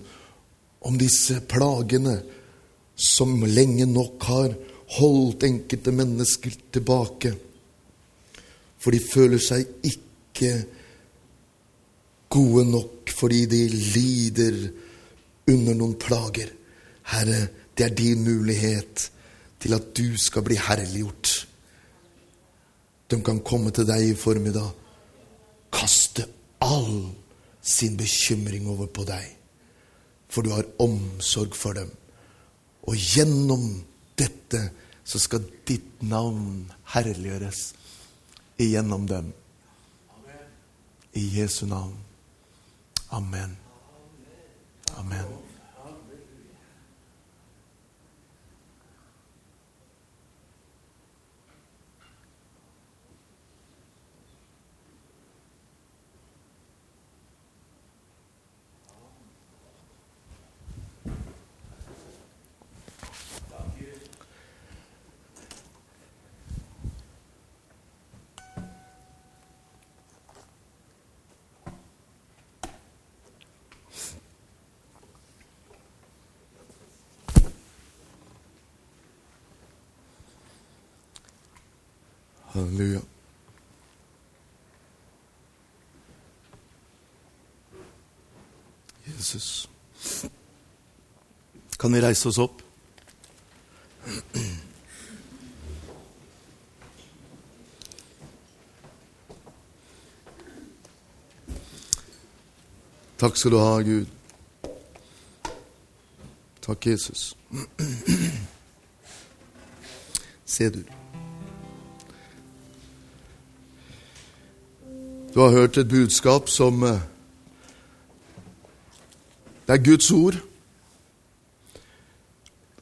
om disse plagene som lenge nok har holdt enkelte mennesker tilbake. For de føler seg ikke gode nok fordi de lider under noen plager. Herre, det er din mulighet til at du skal bli herliggjort. De kan komme til deg i formiddag, kaste all sin bekymring over på deg, for du har omsorg for dem. Og gjennom dette så skal ditt navn herliggjøres igjennom dem. I Jesu navn. Amen. Amen. Halleluja. Jesus. Kan vi reise oss opp? Takk skal du ha, Gud. Takk, Jesus. Se du. Du har hørt et budskap som eh, Det er Guds ord.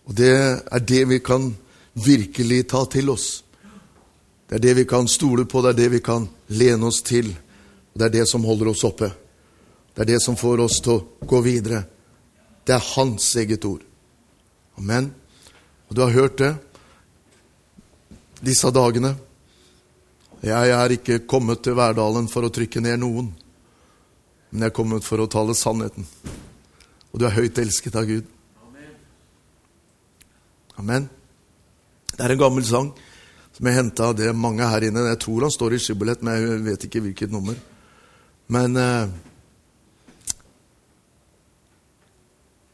Og det er det vi kan virkelig ta til oss. Det er det vi kan stole på, det er det vi kan lene oss til. Og det er det som holder oss oppe. Det er det som får oss til å gå videre. Det er Hans eget ord. Amen. Og du har hørt det disse dagene. Jeg er ikke kommet til Verdalen for å trykke ned noen, men jeg er kommet for å tale sannheten. Og du er høyt elsket av Gud. Amen. Det er en gammel sang som jeg henta av det er mange her inne. Jeg tror han står i skibbelett, men jeg vet ikke hvilket nummer. Men eh,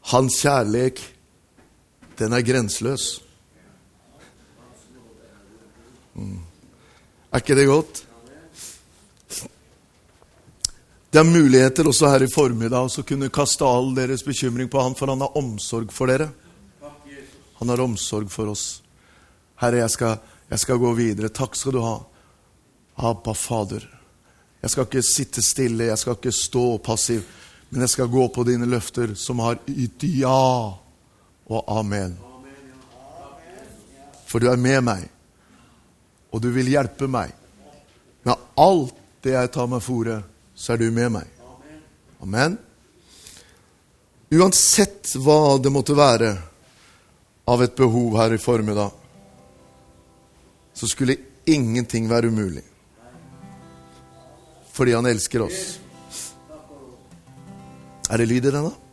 hans kjærlighet, den er grenseløs. Mm. Er ikke det godt? Det er muligheter også her i formiddag å kunne kaste all deres bekymring på Han, for Han har omsorg for dere. Han har omsorg for oss. Herre, jeg skal, jeg skal gå videre. Takk skal du ha. Abba, Fader. Jeg skal ikke sitte stille, jeg skal ikke stå passiv, men jeg skal gå på dine løfter, som har ytt ja og amen. For du er med meg, og du vil hjelpe meg. Med alt det jeg tar meg fore, så er du med meg. Amen. Uansett hva det måtte være av et behov her i formiddag, så skulle ingenting være umulig. Fordi han elsker oss. Er det lyd i den, da?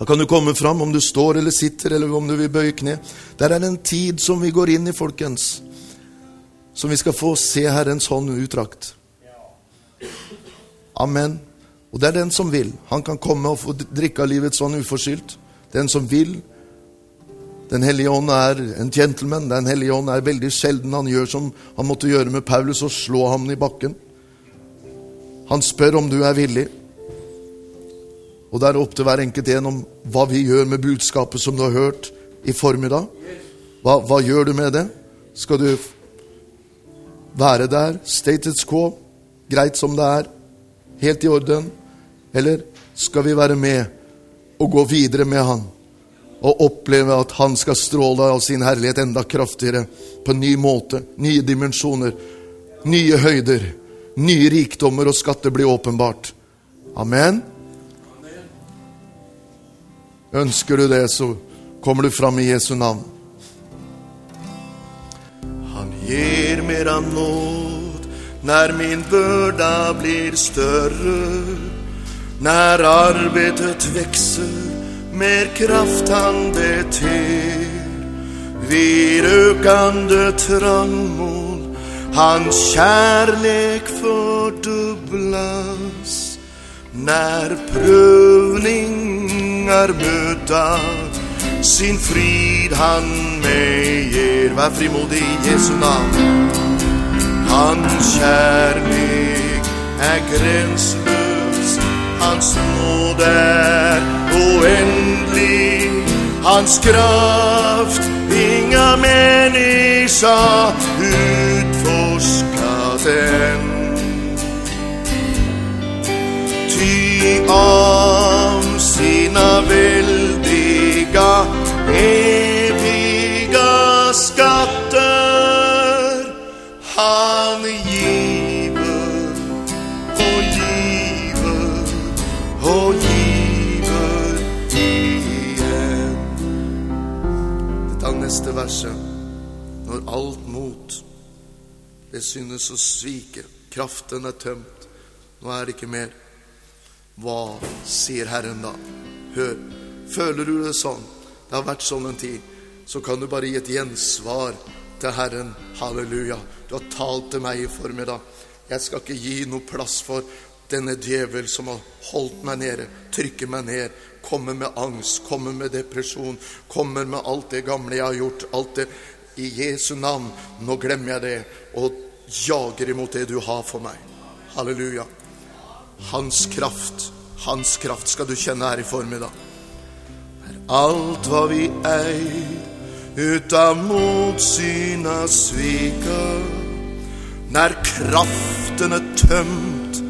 Da kan du komme fram om du står eller sitter, eller om du vil bøye kne. Der er en tid som vi går inn i, folkens, som vi skal få se Herrens hånd utdrakt. Amen. Og det er den som vil. Han kan komme og få drikke av livets ånd uforskyldt. Den som vil. Den hellige ånd er en gentleman. Den hellige ånd er veldig sjelden. Han gjør som han måtte gjøre med Paulus, og slå ham i bakken. Han spør om du er villig. Og det er opp til hver enkelt en om hva vi gjør med budskapet som du har hørt i formiddag. Hva, hva gjør du med det? Skal du være der? Status quo? Greit som det er? Helt i orden? Eller skal vi være med og gå videre med Han? Og oppleve at Han skal stråle av sin herlighet enda kraftigere, på en ny måte, nye dimensjoner, nye høyder, nye rikdommer og skatter blir åpenbart. Amen. Ønsker du det, så kommer du fram i Jesu navn. Han gir mer av nåd når min börda blir større. Når arbeidet vokser, mer kraft han beter. Vid økende trangmål hans kjærlek fördubblas. När prövningar möta sin frid han mig ger. Var frimodig i Jesu namn. Hans kärlek är gränslös, hans nåd är oändlig. Hans kraft inga människa utforskat än. Ty av sina väldiga eviga skatter han giver och giver och giver igen. Dette er neste verset. Når alt mot det synes å svike, kraften er tømt, nå er det ikke mer. Hva sier Herren da? Hør, føler du det sånn? Det har vært sånn en tid. Så kan du bare gi et gjensvar til Herren. Halleluja. Du har talt til meg i formiddag. Jeg skal ikke gi noe plass for denne djevel som har holdt meg nede, trykker meg ned, kommer med angst, kommer med depresjon, kommer med alt det gamle jeg har gjort, alt det i Jesu navn. Nå glemmer jeg det og jager imot det du har for meg. Halleluja. Hans kraft, hans kraft skal du kjenne her i formiddag. Er alt hva vi eier ut av motsyna svika Når kraften er tømt,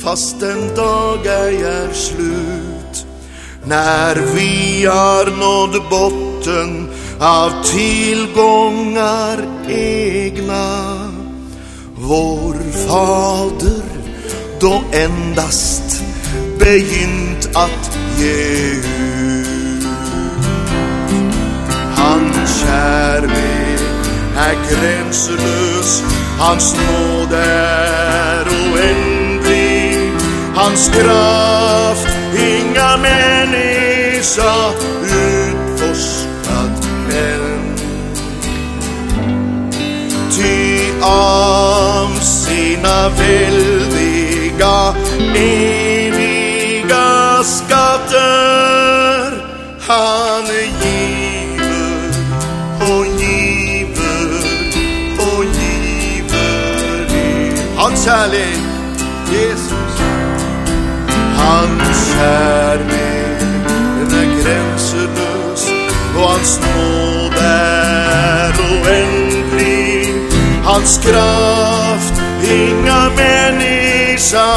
fast en dag ei er slut. Når vi har nådd botten av tillgångar egna. Vår Fader då endast begynt att ge ut Hans kärlek är gränslös, hans nåd är oändlig. Hans kraft inga människa utforskat än. Ty av sina väldiga kjærlighet, den er grenseløs, og hans nåde er uendelig. Hans kraft, inga människa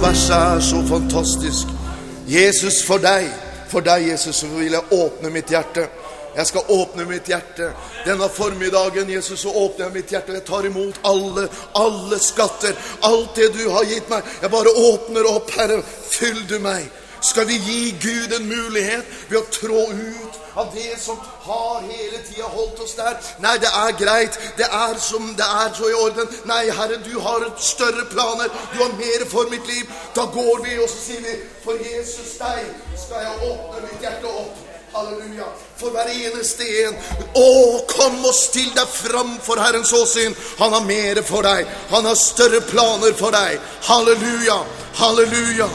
Verset er så fantastisk. Jesus, for deg, for deg, Jesus, så vil jeg åpne mitt hjerte. Jeg skal åpne mitt hjerte. Denne formiddagen, Jesus, så åpner jeg mitt hjerte. Jeg tar imot alle, alle skatter. Alt det du har gitt meg. Jeg bare åpner opp, Herre. Fyll du meg. Skal vi gi Gud en mulighet ved å trå ut av det som har hele tida holdt oss der? Nei, det er greit. Det er som det er så i orden. Nei, Herre, du har større planer. Du har mer for mitt liv. Da går vi, og så sier vi, for Jesus deg skal jeg åpne mitt hjerte opp. Halleluja. For hver eneste en. Å, kom og still deg fram for Herrens åsyn. Han har mere for deg. Han har større planer for deg. Halleluja. Halleluja.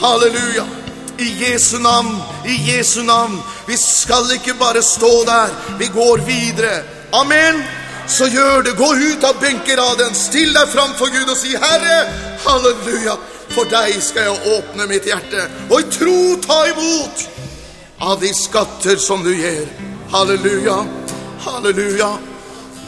Halleluja. I Jesu navn, i Jesu navn. Vi skal ikke bare stå der. Vi går videre. Amen. Så gjør det. Gå ut av benkeraden. Still deg fram for Gud og si, Herre, halleluja. For deg skal jeg åpne mitt hjerte, og i tro ta imot av de skatter som du gir. Halleluja, halleluja.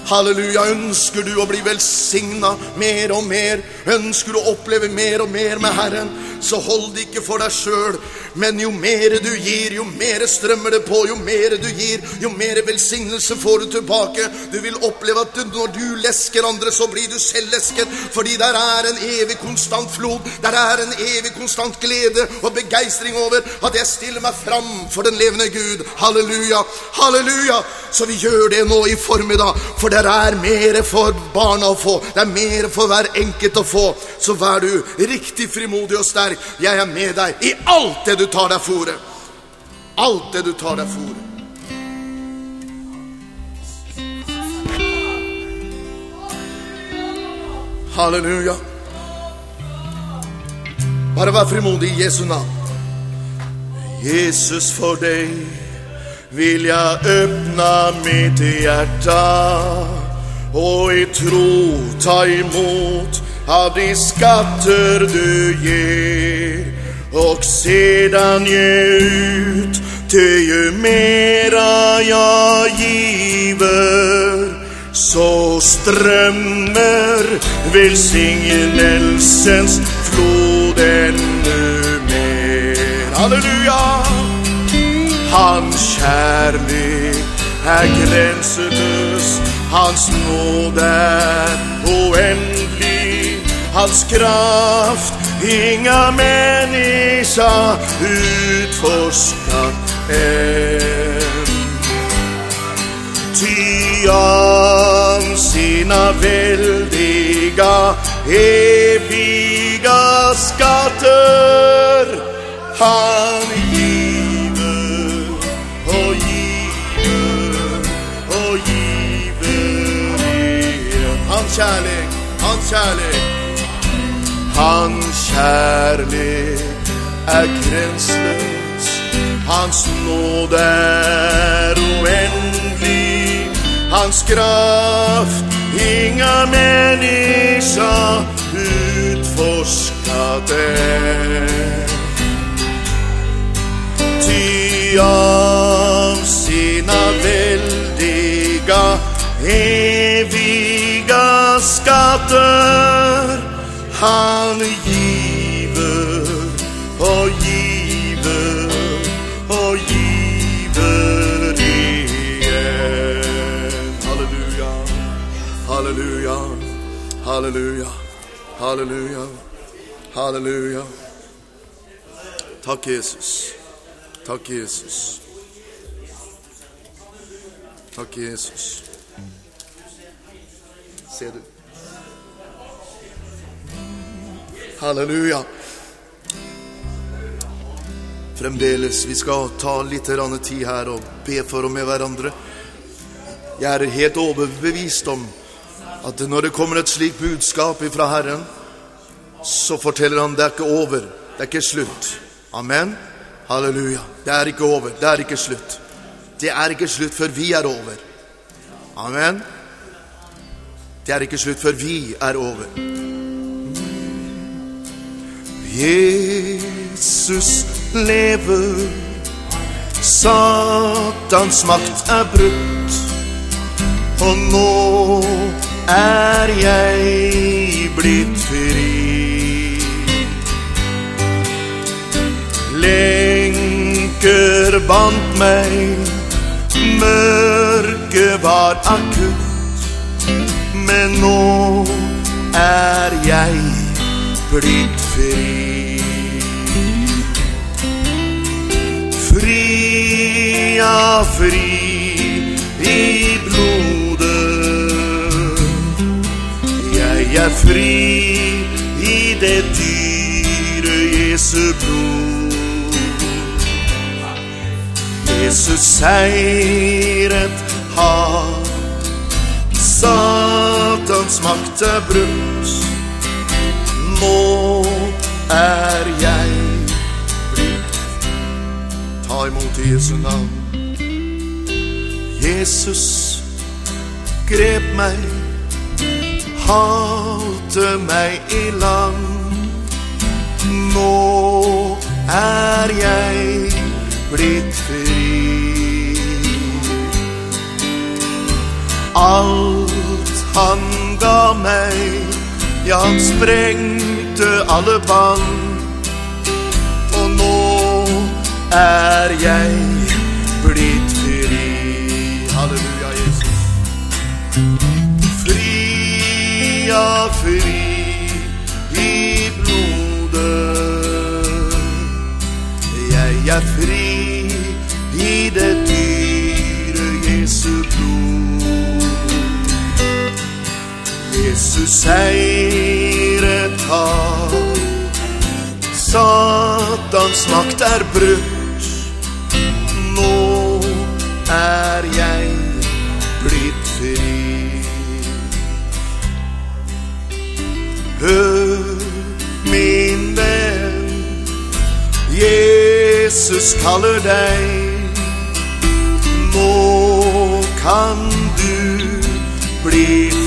Halleluja. Ønsker du å bli velsigna mer og mer? Ønsker du å oppleve mer og mer med Herren? Så hold det ikke for deg sjøl. Men jo mer du gir, jo mer strømmer det på. Jo mer du gir, jo mer velsignelse får du tilbake. Du vil oppleve at du, når du lesker andre, så blir du selv lesket. Fordi der er en evig konstant flod. Der er en evig konstant glede og begeistring over at jeg stiller meg fram for den levende Gud. Halleluja. Halleluja. Så vi gjør det nå i formiddag. For der er mer for barna å få. Det er mer for hver enkelt å få. Så vær du riktig frimodig og sterk. Jeg er med deg i alt det du tar deg fore. Alt det du tar deg fore. Halleluja. Bare vær frimodig i Jesu navn. Jesus, for deg vil jeg öppna mitt hjärta och i tro ta imot av de skatter du ger och sedan ge ut ty ju mera jag giver så strömmer välsignelsens flod ännu mer. Halleluja! Hans kärlek är gränselös, hans nåd är oändlig, hans kraft. Inga människa utforskat än. Ty av sina väldiga, eviga skatter. Han er. Hans kjærlighet. hans kjærlighet Hans grenseløs, Hans nåd er uendelig. Hans kraft inga människa utforska än Ty av sina väldiga eviga skatter han giver og giver og giver igjen. Halleluja, halleluja, halleluja, halleluja, halleluja. Takk, Jesus. Takk, Jesus. Takk, Jesus. Ser du? Halleluja. fremdeles. Vi skal ta litt tid her og be for og med hverandre. Jeg er helt overbevist om at når det kommer et slikt budskap fra Herren, så forteller han det er ikke over, det er ikke slutt. Amen. Halleluja. Det er ikke over, det er ikke slutt. Det er ikke slutt før vi er over. Amen. Det er ikke slutt før vi er over. Jesus lever, Satans makt er brutt, og nå er jeg blitt fri. Lenker bandt meg, mørket var akutt, nå er jeg blitt fri. Fri, ja, fri i blodet. Jeg er fri i det dyre Jesu blod. Jesus seiret har, Satans makt er brutt. Nå er jeg blitt Ta imot i Jesu navn. Jesus grep meg, halte meg i land. Nå er blitt fri. Alt han ga meg, ja, han sprengte alle bånd. Og nå er jeg blitt fri. Halleluja, Jesus. Fri, ja, fri i blodet. Jeg er fri i det Jesus seiret har, Satans makt er brutt. Nå er jeg blitt fri. Hør, min venn, Jesus kaller deg. Nå kan du bli fri.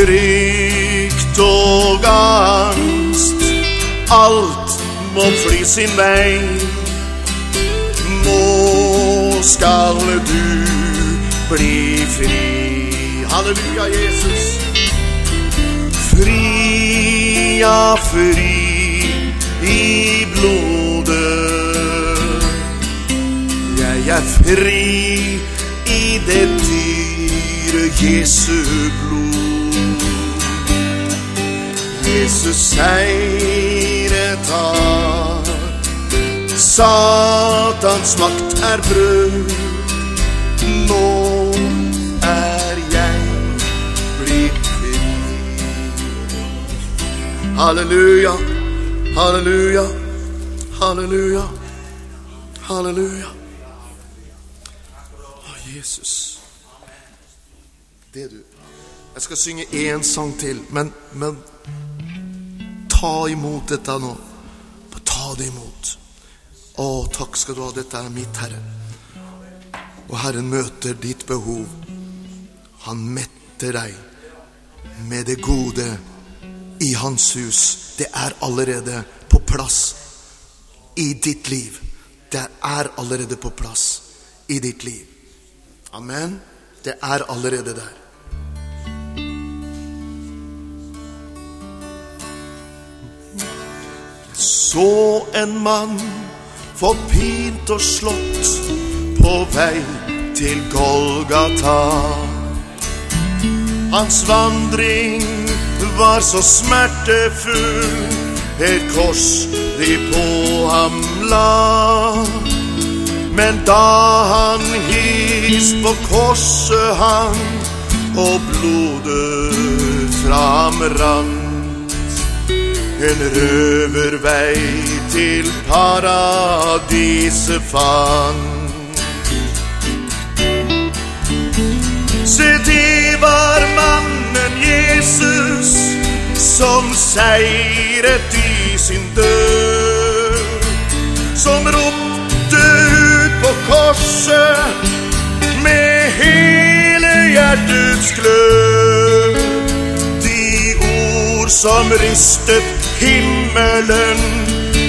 Frykt og angst, alt må fly sin vei. Nå skal du bli fri. Halleluja, Jesus. Fri, ja, fri i blodet. Jeg er fri i det dyre Jesu blod. Jesus seiret har, Satans makt er brutt. Nå er jeg blitt fri. Halleluja, halleluja, halleluja, halleluja. Å, Jesus. Det du. Jeg skal synge én sang til, men, men ta imot dette nå. Bare ta det imot. Å, takk skal du ha. Dette er mitt, Herre. Og Herren møter ditt behov. Han metter deg med det gode i Hans hus. Det er allerede på plass i ditt liv. Det er allerede på plass i ditt liv. Amen. Det er allerede der. Så en mann forpint og slått på vei til Golgata. Hans vandring var så smertefull, et kors de på ham la. Men da han hist på korset hang, og blodet fra ham rant, En røvervei til paradiset fant. Se, det var mannen Jesus som seiret i sin død. Som ropte ut på korset med hele hjertets glød. De ord som ristet himmelen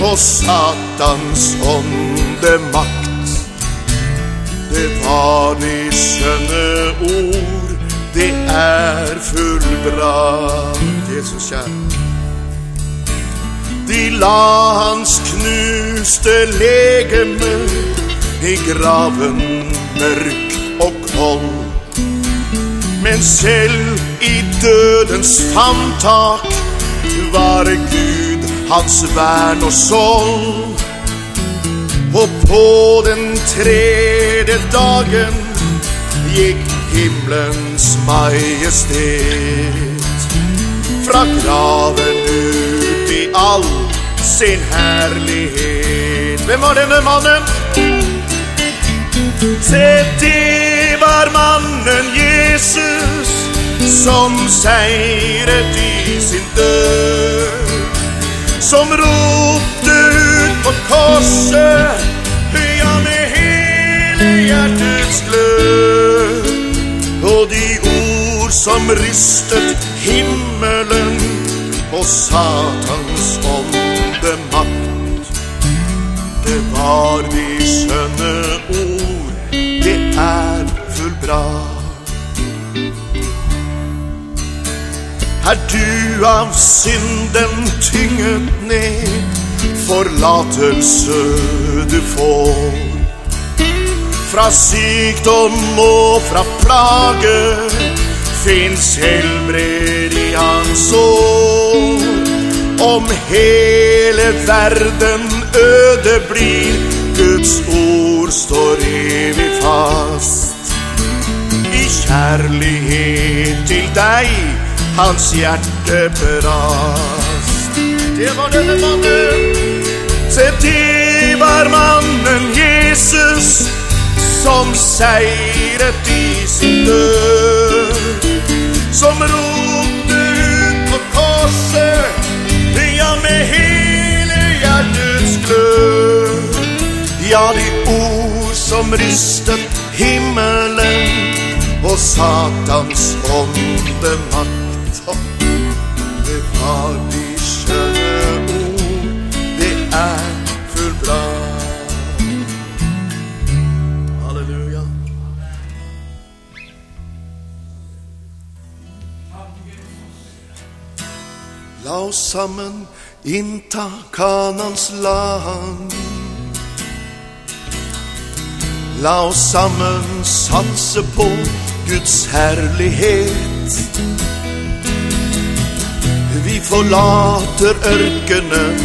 og Satans åndemakt. Det var skjønne ord, det er fullbrakt. Jesus kjær. De la hans knuste legeme i graven mørk og kold. Men selv i dødens famtak var Gud hans vern og sold. Og på den tredje dagen gikk himmelens majestet fra graven ut i all sin herlighet. Hvem var denne mannen? Se, det var mannen Jesus som seiret i sin død. Som ropte ut på korset, ja, med hele hjertets glød. Og de ord som rystet himmelen og Satans åndemakt. Det var de skjønne ord, det er fullbrakt. Er du av synden tynget ned, forlatelse du får. Fra sykdom og fra plage fins helbred i hans år. Om hele verden øde blir, Guds ord står evig fast. I kjærlighet til deg, hans hjerte brast. Det var denne mannen, se det var mannen Jesus som seiret i sin død. Som ropte ut på korset, ja, med hele hjertets glød. Ja, de ord som rystet himmelen og Satans åndemakt. Var de skjønne ord, det er fullbrakt. Halleluja. La oss sammen innta Kanans land. La oss sammen satse på Guds herlighet. Forlater ørkenen,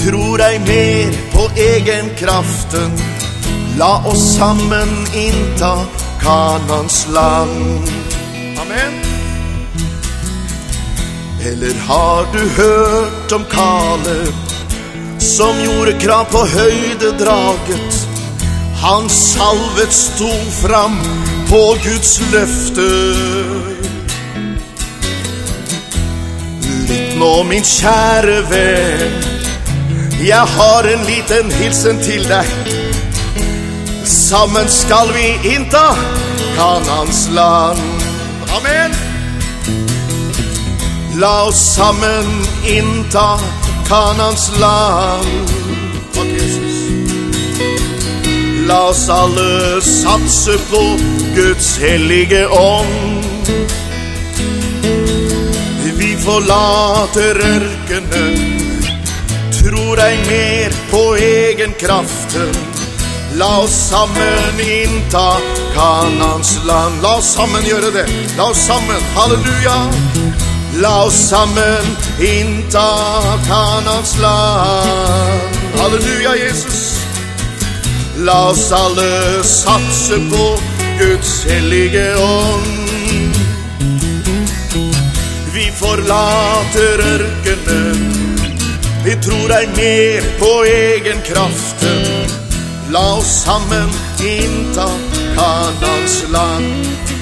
tror ei mer på egen kraften. La oss sammen innta Kanans land. Amen. Eller har du hørt om Kaleb, som gjorde krav på høydedraget? Han salvet sto fram på Guds løfte. Nå, min kjære venn, jeg har en liten hilsen til deg. Sammen skal vi innta Kanans land. Amen. La oss sammen innta Kanans land. La oss alle satse på Guds hellige ånd. Forlater ørkenen, tror ei mer på egen kraften. La oss sammen innta Kanans land. La oss sammen gjøre det. La oss sammen, halleluja. La oss sammen innta Kanans land. Halleluja, Jesus. La oss alle satse på Guds hellige ånd forlater ørkenen. Vi tror deg mer på egen kraften. La oss sammen innta Kanans land.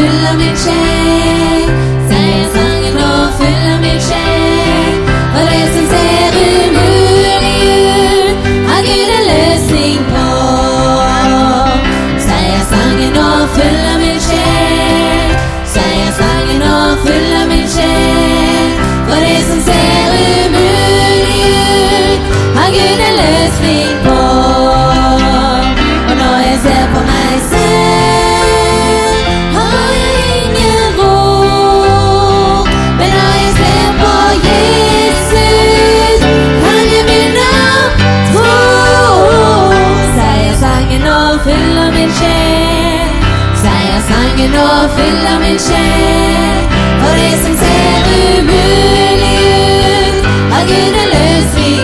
still a me change. min sjel. Seierssangen nå fyller min sjel. For det som ser umulig ut, har Gud en løsning.